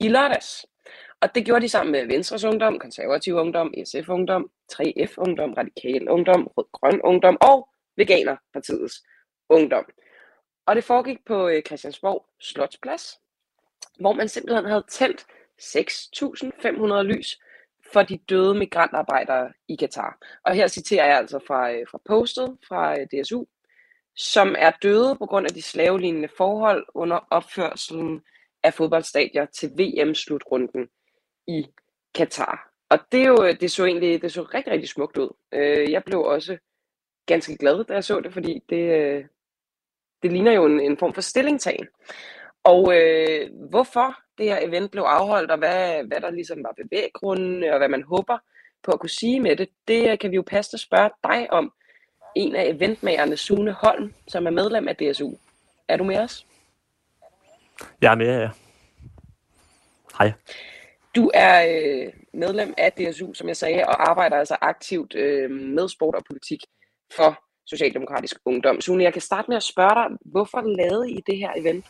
i lørdags. Og det gjorde de sammen med Venstres Ungdom, Konservativ Ungdom, SF Ungdom, 3F Ungdom, Radikal Ungdom, Rød Grøn Ungdom og Veganerpartiets Ungdom. Og det foregik på øh, Christiansborg Slotsplads, hvor man simpelthen havde tændt 6.500 lys for de døde migrantarbejdere i Katar. Og her citerer jeg altså fra, øh, fra postet fra øh, DSU, som er døde på grund af de slavelignende forhold under opførselen af fodboldstadier til VM-slutrunden i Katar. Og det, er jo, øh, det så egentlig det så rigtig, rigtig smukt ud. Jeg blev også ganske glad, da jeg så det, fordi det, det ligner jo en, en form for stillingtagen. Og øh, hvorfor det her event blev afholdt, og hvad, hvad der ligesom var bevæggrunden, og hvad man håber på at kunne sige med det, det kan vi jo passe at spørge dig om. En af eventmagerne, Sune Holm, som er medlem af DSU. Er du med os? Jeg er med, ja. Hej. Du er øh, medlem af DSU, som jeg sagde, og arbejder altså aktivt øh, med sport og politik for Socialdemokratisk Ungdom. Sune, jeg kan starte med at spørge dig, hvorfor lavede I det her event?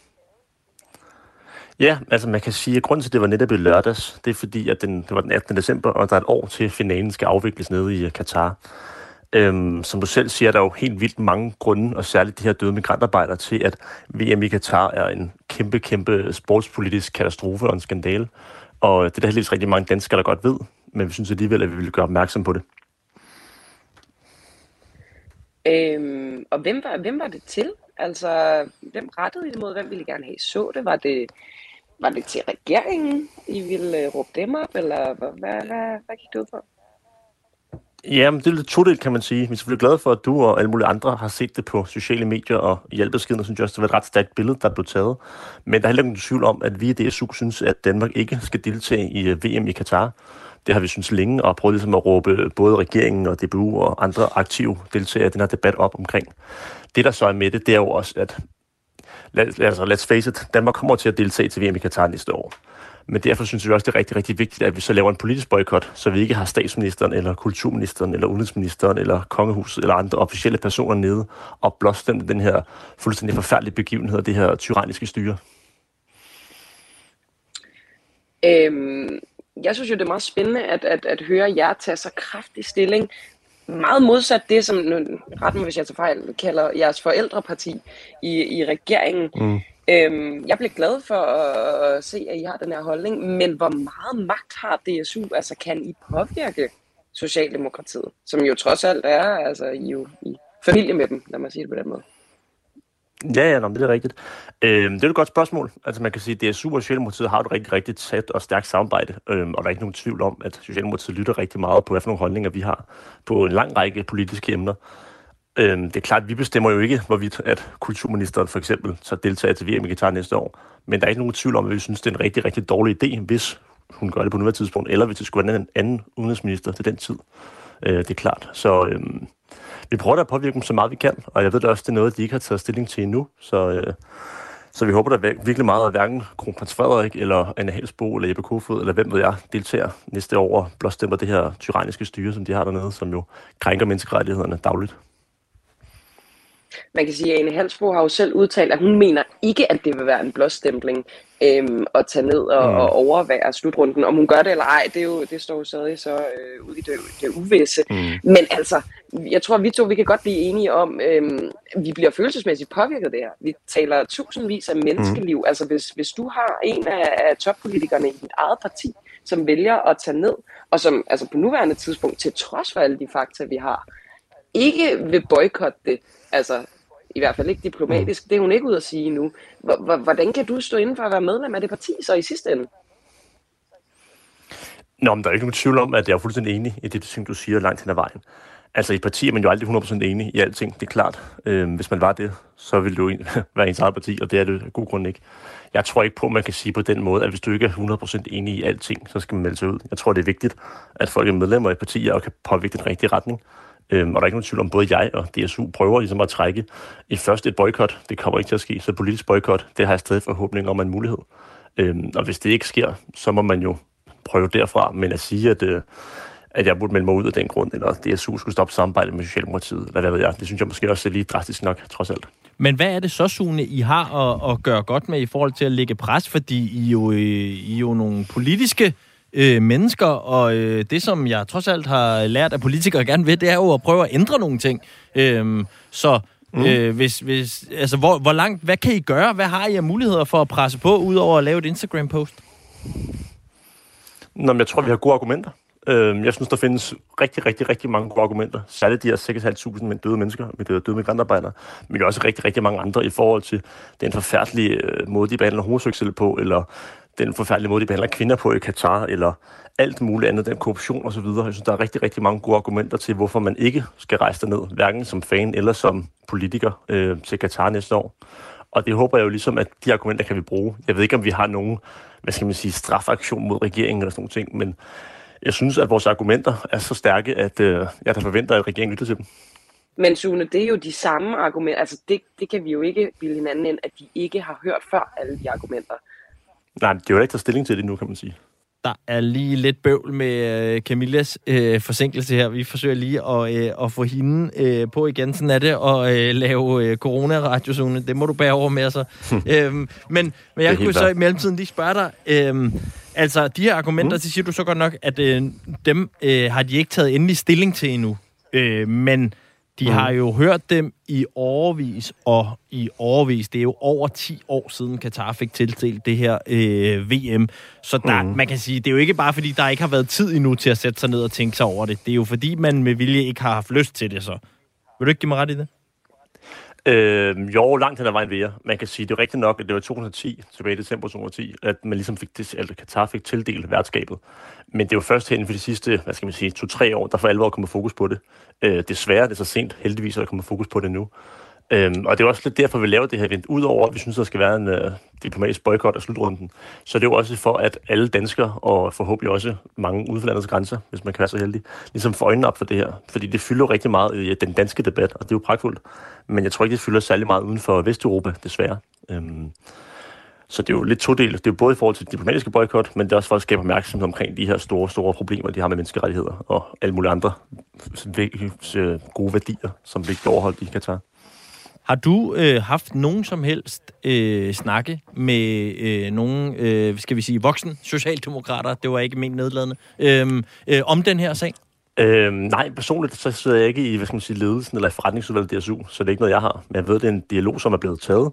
Ja, altså man kan sige, at grunden til, at det var netop i lørdags, det er fordi, at den, det var den 18. december, og der er et år til finalen skal afvikles nede i øh, Katar. Øhm, som du selv siger, der er jo helt vildt mange grunde, og særligt de her døde migrantarbejdere, til at VM i Katar er en kæmpe, kæmpe sportspolitisk katastrofe og en skandale. Og øh, det er der heldigvis rigtig mange danskere, der godt ved, men vi synes alligevel, at vi vil gøre opmærksom på det. Øhm, og hvem var, hvem var det til? Altså, hvem rettede I det mod? Hvem ville I gerne have så det? Var det, var det til regeringen, I ville øh, råbe dem op? Eller hvad, hvad, hvad, hvad gik det ud på? Ja, men det er lidt todelt, kan man sige. Vi er selvfølgelig glade for, at du og alle mulige andre har set det på sociale medier og i hjælpebeskeden, synes jeg også, det var et ret stærkt billede, der blev taget. Men der er heller ikke nogen tvivl om, at vi i DSU synes, at Danmark ikke skal deltage i øh, VM i Katar. Det har vi synes længe, og prøvet ligesom at råbe både regeringen og DBU og andre aktive deltagere i den her debat op omkring. Det, der så er med det, det er jo også, at lad, altså, let's face it, Danmark kommer til at deltage til VM i Katar næste år. Men derfor synes vi også, det er rigtig, rigtig vigtigt, at vi så laver en politisk boykot, så vi ikke har statsministeren, eller kulturministeren, eller udenrigsministeren, eller kongehuset, eller andre officielle personer nede og blåstemme den her fuldstændig forfærdelige begivenhed, det her tyranniske styre. Øhm, jeg synes jo, det er meget spændende at, at, at høre jer tage så kraftig stilling. Meget modsat det, som, ret mig hvis jeg tager fejl, kalder jeres forældreparti i, i regeringen. Mm. Øhm, jeg bliver glad for at se, at I har den her holdning, men hvor meget magt har DSU? Altså, kan I påvirke Socialdemokratiet, som jo trods alt er, altså, I er jo i familie med dem, lad mig sige det på den måde. Ja, ja, nå, det er rigtigt. Øhm, det er et godt spørgsmål. Altså man kan sige, at DSU og Socialdemokratiet har et rigtig, rigtig tæt og stærkt samarbejde, øhm, og der er ikke nogen tvivl om, at Socialdemokratiet lytter rigtig meget på, hvad for nogle holdninger vi har på en lang række politiske emner. Øhm, det er klart, at vi bestemmer jo ikke, hvorvidt at kulturministeren for eksempel så deltager til VM i Katar næste år. Men der er ikke nogen tvivl om, at vi synes, det er en rigtig, rigtig dårlig idé, hvis hun gør det på nuværende tidspunkt, eller hvis det skulle være en anden udenrigsminister til den tid. Øh, det er klart. Så øhm, vi prøver da at påvirke dem så meget vi kan, og jeg ved da også, det er noget, de ikke har taget stilling til endnu. Så, øh, så vi håber da virkelig meget, at hverken kronprins Frederik, eller Anna Helsbo, eller Jeppe Kofod, eller hvem ved jeg, deltager næste år og blåstemmer det her tyranniske styre, som de har dernede, som jo krænker menneskerettighederne dagligt. Man kan sige, at Ane Halsbo har jo selv udtalt, at hun mener ikke, at det vil være en blåstempling øhm, at tage ned og, mm. og overvære slutrunden. Om hun gør det eller ej, det, er jo, det står jo stadig så øh, ude i det, det uvisse. Mm. Men altså, jeg tror, vi to vi kan godt blive enige om, øhm, vi bliver følelsesmæssigt påvirket det her. Vi taler tusindvis af menneskeliv. Mm. Altså, hvis, hvis du har en af, af toppolitikerne i dit eget parti, som vælger at tage ned, og som altså på nuværende tidspunkt, til trods for alle de fakta, vi har, ikke vil boykotte det, altså i hvert fald ikke diplomatisk, mm. det er hun ikke ud at sige nu. Hvordan kan du stå inden for at være medlem af det parti så i sidste ende? Nå, men der er ikke nogen tvivl om, at jeg er fuldstændig enig i det, du siger langt hen ad vejen. Altså i et parti er man jo aldrig 100% enig i alting, det er klart. Øhm, hvis man var det, så ville det jo være ens eget parti, og det er det af god grund ikke. Jeg tror ikke på, at man kan sige på den måde, at hvis du ikke er 100% enig i alting, så skal man melde sig ud. Jeg tror, det er vigtigt, at folk er medlemmer i partier og kan påvirke den rigtige retning. Øhm, og der er ikke nogen tvivl om, både jeg og DSU prøver ligesom at trække et første et boykot. Det kommer ikke til at ske, så politisk boykot, det har jeg stadig forhåbning om en mulighed. Øhm, og hvis det ikke sker, så må man jo prøve derfra. Men at sige, at, øh, at jeg burde melde mig ud af den grund, eller at DSU skulle stoppe samarbejdet med Socialdemokratiet, eller hvad ved jeg, det synes jeg måske også er lige drastisk nok, trods alt. Men hvad er det så, Sune, I har at, at gøre godt med i forhold til at lægge pres? Fordi I jo, øh, I jo nogle politiske øh, mennesker, og øh, det, som jeg trods alt har lært af politikere gerne ved, det er jo at prøve at ændre nogle ting. Øh, så Mm. Øh, hvis, hvis, altså, hvor, hvor langt, hvad kan I gøre? Hvad har I af muligheder for at presse på, udover at lave et Instagram-post? Nå, men jeg tror, vi har gode argumenter. Øh, jeg synes, der findes rigtig, rigtig, rigtig mange gode argumenter. Særligt de her 6.500 med døde mennesker, med døde migrantarbejdere, men også rigtig, rigtig mange andre i forhold til den forfærdelige øh, måde, de behandler homoseksuelle på, eller den forfærdelige måde, de behandler kvinder på i Katar, eller alt muligt andet, den korruption osv. Jeg synes, der er rigtig, rigtig mange gode argumenter til, hvorfor man ikke skal rejse derned, hverken som fan eller som politiker øh, til Katar næste år. Og det håber jeg jo ligesom, at de argumenter kan vi bruge. Jeg ved ikke, om vi har nogen, hvad skal man sige, strafaktion mod regeringen eller sådan nogle ting, men jeg synes, at vores argumenter er så stærke, at øh, jeg der forventer, at regeringen lytter til dem. Men Sune, det er jo de samme argumenter. Altså, det, det kan vi jo ikke bilde hinanden ind, at de ikke har hørt før alle de argumenter. Nej, det er jo ikke taget stilling til det nu, kan man sige. Der er lige lidt bøvl med øh, Camillas øh, forsinkelse her. Vi forsøger lige at, øh, at få hende øh, på igen. Sådan er det at øh, lave øh, corona-radiozone. Det må du bære over med, så. øhm, men, men jeg kunne så i mellemtiden lige spørge dig. Øh, altså, de her argumenter, mm. det siger du så godt nok, at øh, dem øh, har de ikke taget endelig stilling til endnu. Øh, men de mm. har jo hørt dem i overvis og i overvis. Det er jo over 10 år siden Katar fik tildelt det her øh, VM. Så der, mm. man kan sige, det er jo ikke bare fordi, der ikke har været tid endnu til at sætte sig ned og tænke sig over det. Det er jo fordi, man med vilje ikke har haft lyst til det så. Vil du ikke give mig ret i det? Øh, jo, langt hen ad vejen ved jeg. Man kan sige, det er rigtigt nok, at det var 2010, tilbage i december 2010, at man ligesom fik, det, altså Katar fik tildelt værtskabet. Men det er jo først hen for de sidste, hvad skal man sige, to-tre år, der for alvor kommer fokus på det. Øh, desværre det er så sent, heldigvis, at der kommer fokus på det nu. Øhm, og det er også lidt derfor, vi laver det her event. Udover at vi synes, der skal være en øh, diplomatisk boykot af slutrunden, så det er jo også for, at alle danskere, og forhåbentlig også mange uden for landets grænser, hvis man kan være så heldig, ligesom får øjnene op for det her. Fordi det fylder jo rigtig meget i øh, den danske debat, og det er jo pragtfuldt. Men jeg tror ikke, det fylder særlig meget uden for Vesteuropa, desværre. Øhm, så det er jo lidt todelt. Det er jo både i forhold til diplomatiske boykot, men det er også for at skabe opmærksomhed omkring de her store, store problemer, de har med menneskerettigheder og alle mulige andre øh, gode værdier, som bliver overholdt i Katar. Har du øh, haft nogen som helst øh, snakke med øh, nogen, øh, skal vi sige, voksen socialdemokrater, det var ikke ment nedladende, øh, øh, om den her sag? Øh, nej, personligt så sidder jeg ikke i hvad skal man sige, ledelsen eller i forretningsudvalget DSU, så det er ikke noget, jeg har. Men jeg ved, det er en dialog, som er blevet taget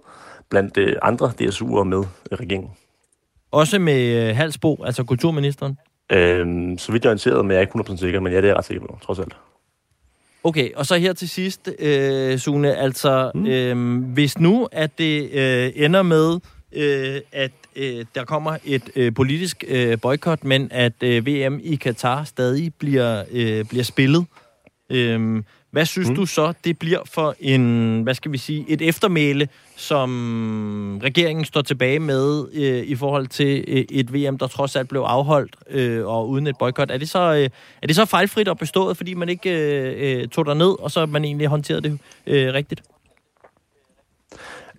blandt øh, andre DSU'er med regeringen. Også med øh, Halsbo, altså kulturministeren? Øh, så vidt jeg er orienteret, men jeg er ikke 100% sikker, men ja, det er jeg ret sikker på, trods alt. Okay, og så her til sidst, øh, Sune, altså mm. øh, hvis nu, at det øh, ender med, øh, at øh, der kommer et øh, politisk øh, boykot, men at øh, VM i Katar stadig bliver, øh, bliver spillet, øh, hvad synes mm. du så, det bliver for en, hvad skal vi sige, et eftermæle, som regeringen står tilbage med øh, i forhold til øh, et VM, der trods alt blev afholdt øh, og uden et boykot? Er det så øh, er det så fejlfrit og bestået, fordi man ikke øh, øh tog der ned, og så man egentlig håndterede det øh, rigtigt?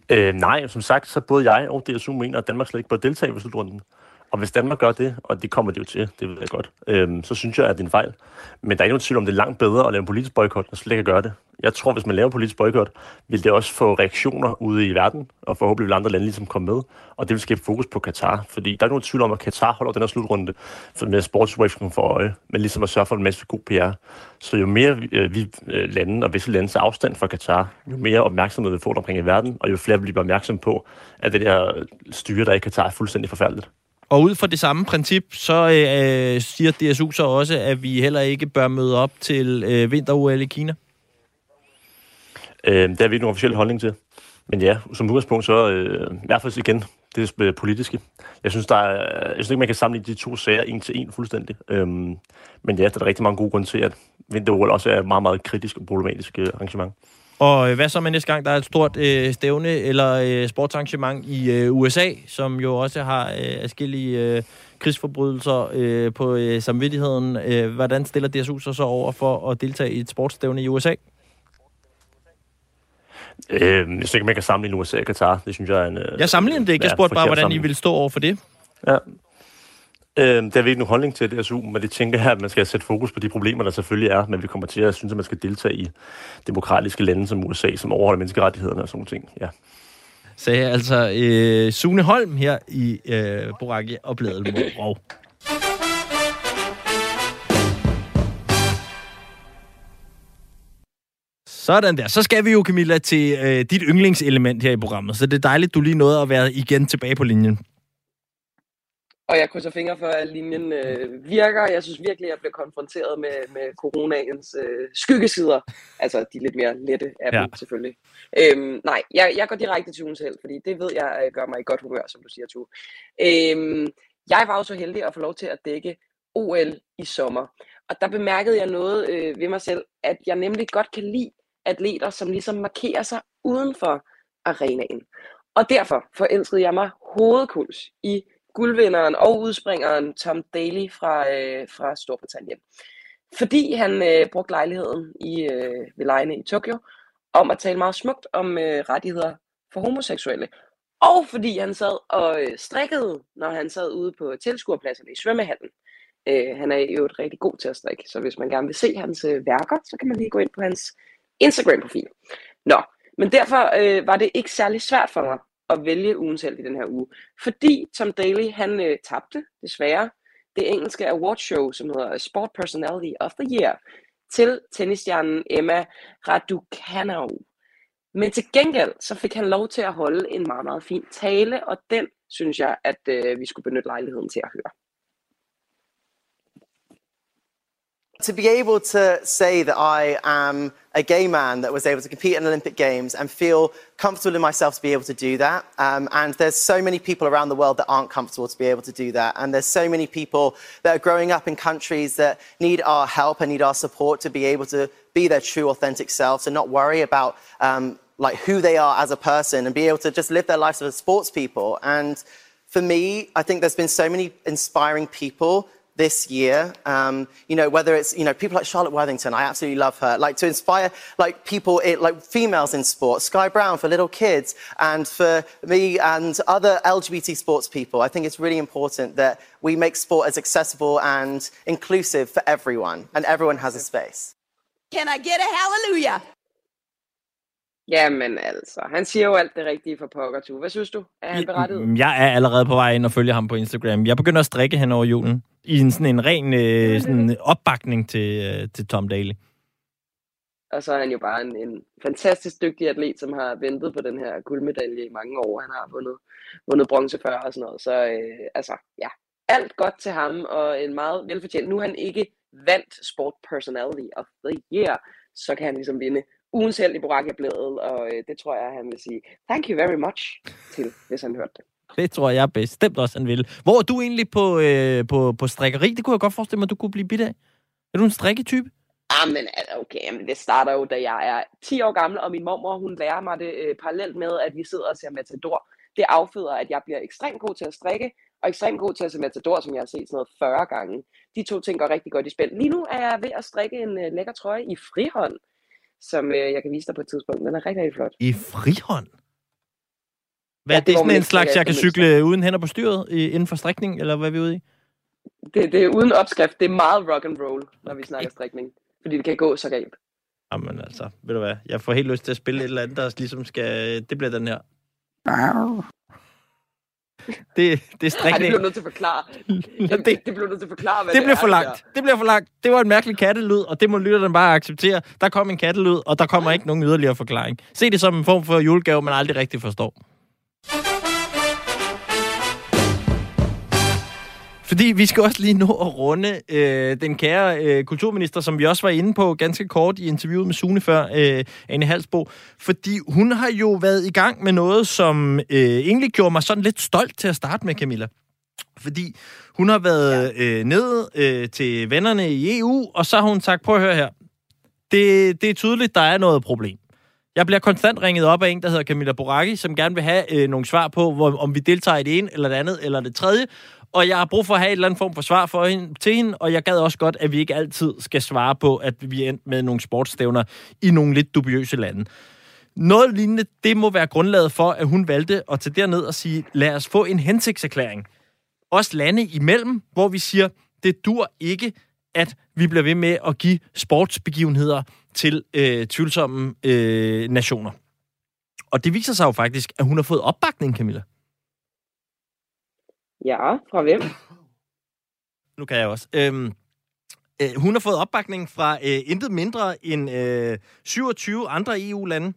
Øh, nej, som sagt, så både jeg og DSU mener, at Danmark slet ikke bør deltage i slutrunden. Og hvis Danmark gør det, og det kommer det jo til, det ved jeg godt, øhm, så synes jeg, at det er en fejl. Men der er ikke nogen tvivl om, det er langt bedre at lave en politisk boykot, end slet ikke at gøre det. Jeg tror, hvis man laver en politisk boykot, vil det også få reaktioner ude i verden, og forhåbentlig vil andre lande ligesom komme med. Og det vil skabe fokus på Katar, fordi der er ikke nogen tvivl om, at Katar holder den her slutrunde med sportswave for øje, men ligesom at sørge for en masse god PR. Så jo mere øh, vi øh, lande og visse lande tager afstand fra Katar, jo mere opmærksomhed vi får omkring i verden, og jo flere bliver opmærksom på, at det der styre, der i Katar, er fuldstændig forfærdeligt. Og ud fra det samme princip, så øh, siger DSU så også, at vi heller ikke bør møde op til øh, vinter-OL i Kina. Øh, det har vi ikke nogen officiel holdning til. Men ja, som udgangspunkt så, øh, i hvert fald igen, det er øh, politiske. Jeg synes, der er, jeg synes ikke, man kan sammenligne de to sager en til en fuldstændig. Øhm, men ja, der er rigtig mange gode grunde til, at vinter også er et meget, meget kritisk og problematisk øh, arrangement. Og øh, hvad så med næste gang, der er et stort øh, stævne eller øh, sportsarrangement i øh, USA, som jo også har øh, forskellige øh, krigsforbrydelser øh, på øh, samvittigheden. Øh, hvordan stiller DSU sig så over for at deltage i et sportsstævne i USA? Øh, jeg synes ikke, man kan sammenligne USA og Katar. Det synes jeg er en... Øh, jeg sammenligner det ikke. Jeg spurgte bare, hvordan I ville stå over for det. Ja, Øh, der er vi ikke nogen holdning til det, SU, men det tænker jeg, at man skal sætte fokus på de problemer, der selvfølgelig er, men vi kommer til at synes, at man skal deltage i demokratiske lande som USA, som overholder menneskerettighederne og sådan ting. Ja. Sagde altså øh, Sune Holm her i øh, Boraki og Bladet Rov. Sådan der. Så skal vi jo, Camilla, til øh, dit yndlingselement her i programmet. Så det er dejligt, du lige nåede at være igen tilbage på linjen. Og jeg krydser fingre for, at linjen øh, virker. Jeg synes virkelig, at jeg blev konfronteret med, med coronaens øh, skyggesider. Altså de lidt mere lette af ja. dem, selvfølgelig. Øhm, nej, jeg, jeg går direkte til ugens held, fordi det ved jeg øh, gør mig i godt humør, som du siger, Tu. Øhm, jeg var jo så heldig at få lov til at dække OL i sommer. Og der bemærkede jeg noget øh, ved mig selv, at jeg nemlig godt kan lide atleter, som ligesom markerer sig uden for arenaen. Og derfor forelskede jeg mig hovedkuls i guldvinderen og udspringeren Tom Daly fra, øh, fra Storbritannien. Fordi han øh, brugte lejligheden i, øh, ved lejene i Tokyo om at tale meget smukt om øh, rettigheder for homoseksuelle. Og fordi han sad og øh, strikkede, når han sad ude på tilskuerpladserne i svømmehallen. Øh, han er jo et rigtig god til at strikke, så hvis man gerne vil se hans øh, værker, så kan man lige gå ind på hans Instagram-profil. Nå, men derfor øh, var det ikke særlig svært for mig at vælge ugens held i den her uge. Fordi Tom Daly, han øh, tabte, desværre, det engelske awardshow, som hedder Sport Personality of the Year, til tennisstjernen Emma Raducanu. Men til gengæld, så fik han lov til at holde en meget, meget fin tale, og den synes jeg, at øh, vi skulle benytte lejligheden til at høre. To be able to say that I am a gay man that was able to compete in Olympic Games and feel comfortable in myself to be able to do that. Um, and there's so many people around the world that aren't comfortable to be able to do that. And there's so many people that are growing up in countries that need our help and need our support to be able to be their true, authentic selves and not worry about um, like who they are as a person and be able to just live their lives as sports people. And for me, I think there's been so many inspiring people this year. Um, you know, whether it's you know people like Charlotte Worthington, I absolutely love her. Like to inspire like people, it, like females in sport, Sky Brown for little kids, and for me and other LGBT sports people. I think it's really important that we make sport as accessible and inclusive for everyone, and everyone has a space. Can I get a hallelujah? Jamen altså, han siger jo alt det rigtige for pokker, tu. Hvad synes du? Er han berettiget? Jeg er allerede på vej ind og følger ham på Instagram. Jeg begynder at strikke hen over julen. I en, sådan en ren øh, sådan opbakning til, øh, til Tom Daly. Og så er han jo bare en, en fantastisk dygtig atlet, som har ventet på den her guldmedalje i mange år. Han har vundet, vundet bronze før og sådan noget. Så øh, altså, ja, alt godt til ham, og en meget velfortjent. Nu er han ikke vandt Sport Personality of the Year, så kan han ligesom vinde ugens held i Boracchia-bladet, og øh, det tror jeg, han vil sige thank you very much til, hvis han hørte det. Det tror jeg bestemt også, han vil. Hvor er du egentlig på, øh, på, på strikkeri? Det kunne jeg godt forestille mig, at du kunne blive bidt af. Er du en strikketype? Ah, men okay, men det starter jo, da jeg er 10 år gammel, og min mormor, hun lærer mig det øh, parallelt med, at vi sidder og ser Matador. Det afføder, at jeg bliver ekstremt god til at strikke, og ekstremt god til at se Matador, som jeg har set sådan noget 40 gange. De to ting går rigtig godt i spil. Lige nu er jeg ved at strikke en øh, lækker trøje i frihånd, som øh, jeg kan vise dig på et tidspunkt. Den er rigtig, rigtig flot. I frihånd? Hvad ja, er det, det sådan en slags, jeg kan cykle uden hænder på styret i, inden for strikning, eller hvad er vi ude i? Det, det er uden opskrift. Det er meget rock and roll, når vi snakker strikning. Fordi det kan gå så galt. Jamen altså, ved du hvad? Jeg får helt lyst til at spille et eller andet, der ligesom skal... Det bliver den her. Det, det er strikning. Ej, det bliver nødt til at forklare. det, det, det bliver nødt til at forklare, hvad det, det bliver er, for langt. Det bliver for langt. Det var en mærkelig kattelyd, og det må lytterne bare acceptere. Der kom en kattelyd, og der kommer ikke nogen yderligere forklaring. Se det som en form for julegave, man aldrig rigtig forstår. Fordi vi skal også lige nå at runde øh, den kære øh, kulturminister, som vi også var inde på ganske kort i interviewet med Sune før, øh, Anne Halsbo. Fordi hun har jo været i gang med noget, som øh, egentlig gjorde mig sådan lidt stolt til at starte med, Camilla. Fordi hun har været øh, nede øh, til vennerne i EU, og så har hun sagt, prøv at høre her. Det, det er tydeligt, der er noget problem. Jeg bliver konstant ringet op af en, der hedder Camilla Boracchi, som gerne vil have øh, nogle svar på, hvor, om vi deltager i det ene, eller det andet, eller det tredje og jeg har brug for at have et eller andet form for svar for hende, til hende, og jeg gad også godt, at vi ikke altid skal svare på, at vi er endt med nogle sportsstævner i nogle lidt dubiøse lande. Noget lignende, det må være grundlaget for, at hun valgte at tage derned og sige, lad os få en hensigtserklæring. Også lande imellem, hvor vi siger, det dur ikke, at vi bliver ved med at give sportsbegivenheder til øh, tvivlsomme øh, nationer. Og det viser sig jo faktisk, at hun har fået opbakning, Camilla. Ja, fra hvem? Nu kan jeg også. Øhm, øh, hun har fået opbakning fra øh, intet mindre end øh, 27 andre EU-lande,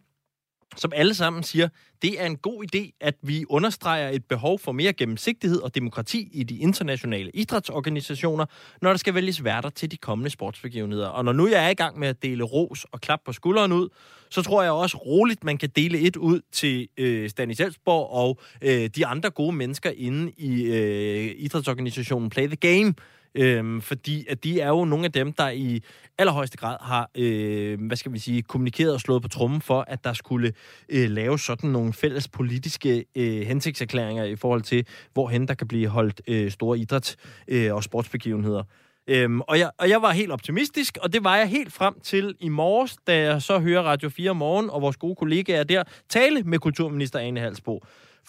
som alle sammen siger, det er en god idé, at vi understreger et behov for mere gennemsigtighed og demokrati i de internationale idrætsorganisationer, når der skal vælges værter til de kommende sportsbegivenheder. Og når nu jeg er i gang med at dele ros og klap på skulderen ud, så tror jeg også roligt, man kan dele et ud til øh, Stanis Elsborg og øh, de andre gode mennesker inde i øh, idrætsorganisationen Play the Game, Øhm, fordi at de er jo nogle af dem, der i allerhøjeste grad har, øh, hvad skal vi sige, kommunikeret og slået på trummen for, at der skulle øh, lave sådan nogle fælles politiske øh, hensigtserklæringer i forhold til, hvorhen der kan blive holdt øh, store idræts- øh, og sportsbegivenheder. Øhm, og, jeg, og jeg var helt optimistisk, og det var jeg helt frem til i morges, da jeg så hører Radio 4 morgen, og vores gode kollegaer der tale med kulturminister Ane Halsbo.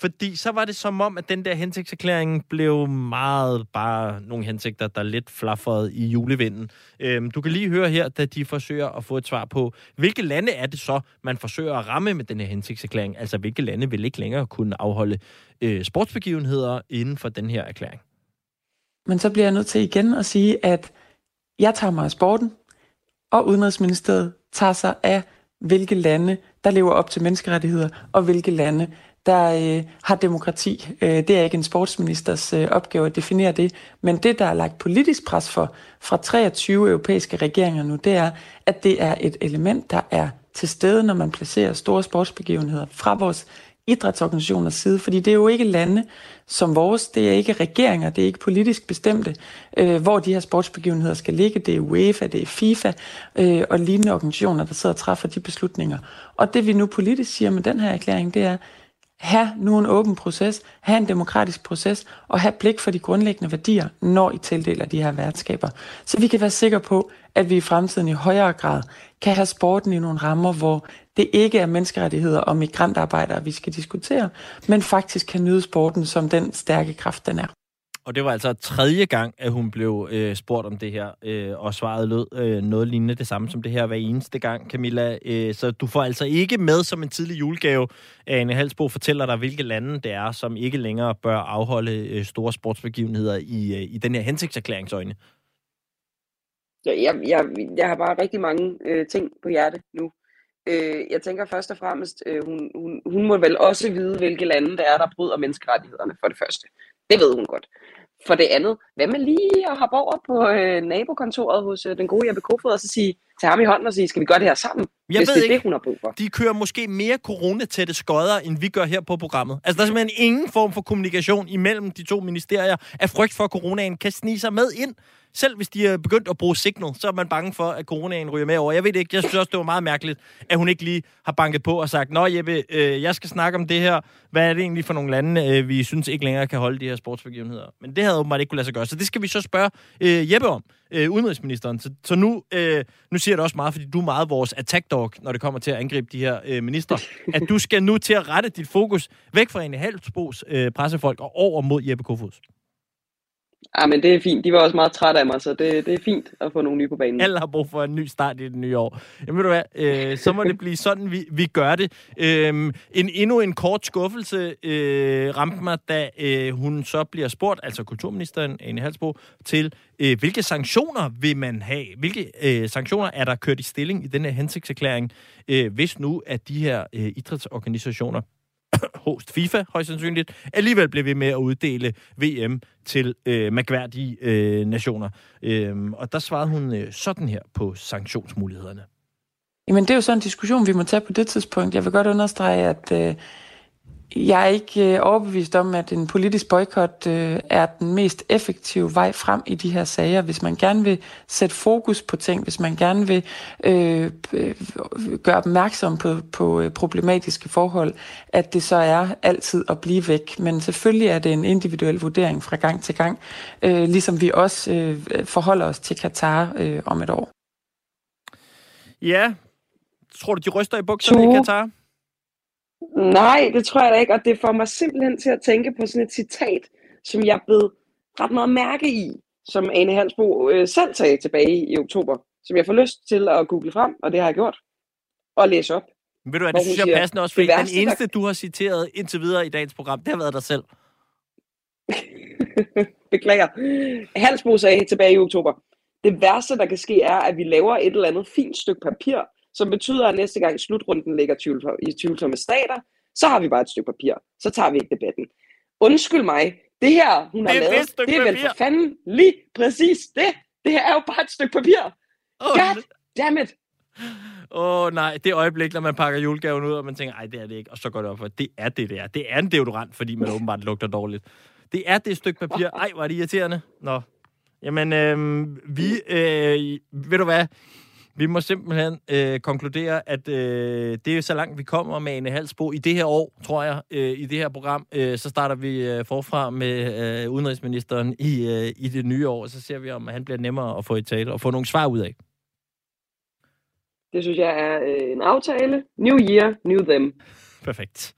Fordi så var det som om, at den der hensigtserklæring blev meget bare nogle hensigter, der lidt flaffede i julevinden. Øhm, du kan lige høre her, da de forsøger at få et svar på, hvilke lande er det så, man forsøger at ramme med den her hensigtserklæring? Altså, hvilke lande vil ikke længere kunne afholde øh, sportsbegivenheder inden for den her erklæring? Men så bliver jeg nødt til igen at sige, at jeg tager mig af sporten, og Udenrigsministeriet tager sig af, hvilke lande, der lever op til menneskerettigheder, og hvilke lande, der øh, har demokrati. Øh, det er ikke en sportsministers øh, opgave at definere det, men det, der er lagt politisk pres for fra 23 europæiske regeringer nu, det er, at det er et element, der er til stede, når man placerer store sportsbegivenheder fra vores idrætsorganisationers side, fordi det er jo ikke lande som vores, det er ikke regeringer, det er ikke politisk bestemte, øh, hvor de her sportsbegivenheder skal ligge. Det er UEFA, det er FIFA øh, og lignende organisationer, der sidder og træffer de beslutninger. Og det vi nu politisk siger med den her erklæring, det er, have nu en åben proces, have en demokratisk proces, og have blik for de grundlæggende værdier, når I tildeler de her værtskaber. Så vi kan være sikre på, at vi i fremtiden i højere grad kan have sporten i nogle rammer, hvor det ikke er menneskerettigheder og migrantarbejdere, vi skal diskutere, men faktisk kan nyde sporten som den stærke kraft, den er. Og det var altså tredje gang, at hun blev øh, spurgt om det her, øh, og svaret lød øh, noget lignende det samme som det her hver eneste gang, Camilla. Øh, så du får altså ikke med som en tidlig julegave, at Anne Halsbo fortæller dig, hvilke lande det er, som ikke længere bør afholde øh, store sportsbegivenheder i, øh, i den her hensigtserklæringsøjne. Jeg, jeg, jeg, jeg har bare rigtig mange øh, ting på hjerte nu. Øh, jeg tænker først og fremmest, øh, hun, hun, hun må vel også vide, hvilke lande der er, der bryder menneskerettighederne for det første. Det ved hun godt. For det andet, hvad med lige at hoppe over på øh, nabokontoret hos øh, den gode Jeppe Kofod og så sige, tage ham i hånden og sige, skal vi gøre det her sammen? Jeg hvis ved det er ikke. det, hun har brug for. De kører måske mere coronatætte skodder, end vi gør her på programmet. Altså, der er simpelthen ingen form for kommunikation imellem de to ministerier, af frygt for, at coronaen kan snige sig med ind. Selv hvis de er begyndt at bruge Signal, så er man bange for, at coronaen ryger med over. Jeg ved det ikke. Jeg synes også, det var meget mærkeligt, at hun ikke lige har banket på og sagt, Nå Jeppe, øh, jeg skal snakke om det her. Hvad er det egentlig for nogle lande, øh, vi synes ikke længere kan holde de her sportsbegivenheder? Men det havde åbenbart ikke kunne lade sig gøre. Så det skal vi så spørge øh, Jeppe om, øh, udenrigsministeren. Så, så nu, øh, nu siger det også meget, fordi du er meget vores attack dog, når det kommer til at angribe de her øh, minister. at du skal nu til at rette dit fokus væk fra en Halsbos øh, pressefolk og over mod Jeppe Kofods. Ja, men det er fint. De var også meget trætte af mig, så det, det er fint at få nogle nye på banen. Alle har brug for en ny start i det nye år. Jamen ved du hvad, øh, så må det blive sådan, vi, vi gør det. Øhm, en, endnu en kort skuffelse øh, ramte mig, da øh, hun så bliver spurgt, altså kulturministeren Ane Halsbo, til øh, hvilke sanktioner vil man have? Hvilke øh, sanktioner er der kørt i stilling i denne hensigtserklæring, øh, hvis nu at de her øh, idrætsorganisationer host FIFA, højst sandsynligt, alligevel blev ved med at uddele VM til øh, magværdige øh, nationer. Øhm, og der svarede hun øh, sådan her på sanktionsmulighederne. Jamen, det er jo sådan en diskussion, vi må tage på det tidspunkt. Jeg vil godt understrege, at øh, jeg er ikke øh, overbevist om, at en politisk boykot øh, er den mest effektive vej frem i de her sager. Hvis man gerne vil sætte fokus på ting, hvis man gerne vil øh, øh, gøre opmærksom på, på problematiske forhold, at det så er altid at blive væk. Men selvfølgelig er det en individuel vurdering fra gang til gang, øh, ligesom vi også øh, forholder os til Katar øh, om et år. Ja, tror du, de ryster i bukserne i Katar? Nej, det tror jeg da ikke, og det får mig simpelthen til at tænke på sådan et citat, som jeg blev ret meget mærke i, som Ane Halsbo øh, selv sagde tilbage i oktober, som jeg får lyst til at google frem, og det har jeg gjort, og læse op. Men ved du hvad, det synes jeg er passende også, fordi "Det den værste, der- eneste, du har citeret indtil videre i dagens program, det har været dig selv. Beklager. Halsbo sagde tilbage i oktober, det værste, der kan ske, er, at vi laver et eller andet fint stykke papir, som betyder, at næste gang slutrunden ligger tvivl- i tvivlsomme stater, så har vi bare et stykke papir. Så tager vi ikke debatten. Undskyld mig, det her, hun har Det er det lavet, det er vel papir. for fanden lige præcis det. Det her er jo bare et stykke papir. God damn it. Åh oh, nej, det øjeblik, når man pakker julegaven ud, og man tænker, ej, det er det ikke, og så går det op for, det er det, det er. Det er en deodorant, fordi man åbenbart lugter dårligt. Det er det stykke papir. Ej, hvor er det irriterende. Nå. Jamen, øh, vi, øh, ved du hvad, vi må simpelthen øh, konkludere, at øh, det er så langt, vi kommer med Ane Halsbo i det her år, tror jeg, øh, i det her program. Øh, så starter vi øh, forfra med øh, udenrigsministeren i, øh, i det nye år, og så ser vi, om han bliver nemmere at få i tale og få nogle svar ud af. Det synes jeg er øh, en aftale. New year, new them. Perfekt.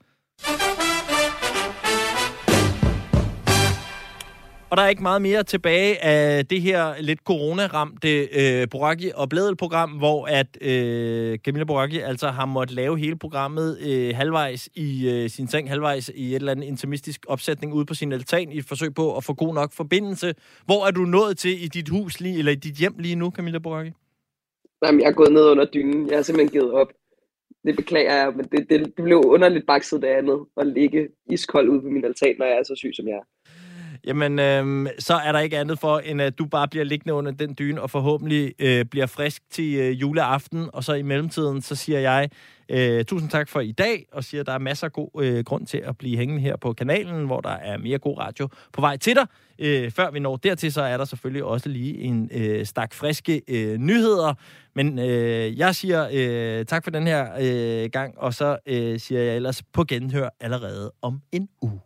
Og der er ikke meget mere tilbage af det her lidt corona-ramte øh, Boraki og Blædel-program, hvor at øh, Camilla Boraki altså har måttet lave hele programmet øh, halvvejs i øh, sin seng, halvvejs i et eller andet intimistisk opsætning ude på sin altan i et forsøg på at få god nok forbindelse. Hvor er du nået til i dit hus lige, eller i dit hjem lige nu, Camilla Boraki? Jamen, jeg er gået ned under dynen. Jeg har simpelthen givet op. Det beklager jeg, men det, det, det blev underligt bakset det andet at ligge iskold ude på min altan, når jeg er så syg, som jeg er. Jamen, øh, så er der ikke andet for, end at du bare bliver liggende under den dyne, og forhåbentlig øh, bliver frisk til øh, juleaften. Og så i mellemtiden, så siger jeg øh, tusind tak for i dag, og siger, at der er masser af god øh, grund til at blive hængende her på kanalen, hvor der er mere god radio på vej til dig. Øh, før vi når dertil, så er der selvfølgelig også lige en øh, stak friske øh, nyheder. Men øh, jeg siger øh, tak for den her øh, gang, og så øh, siger jeg ellers på genhør allerede om en uge.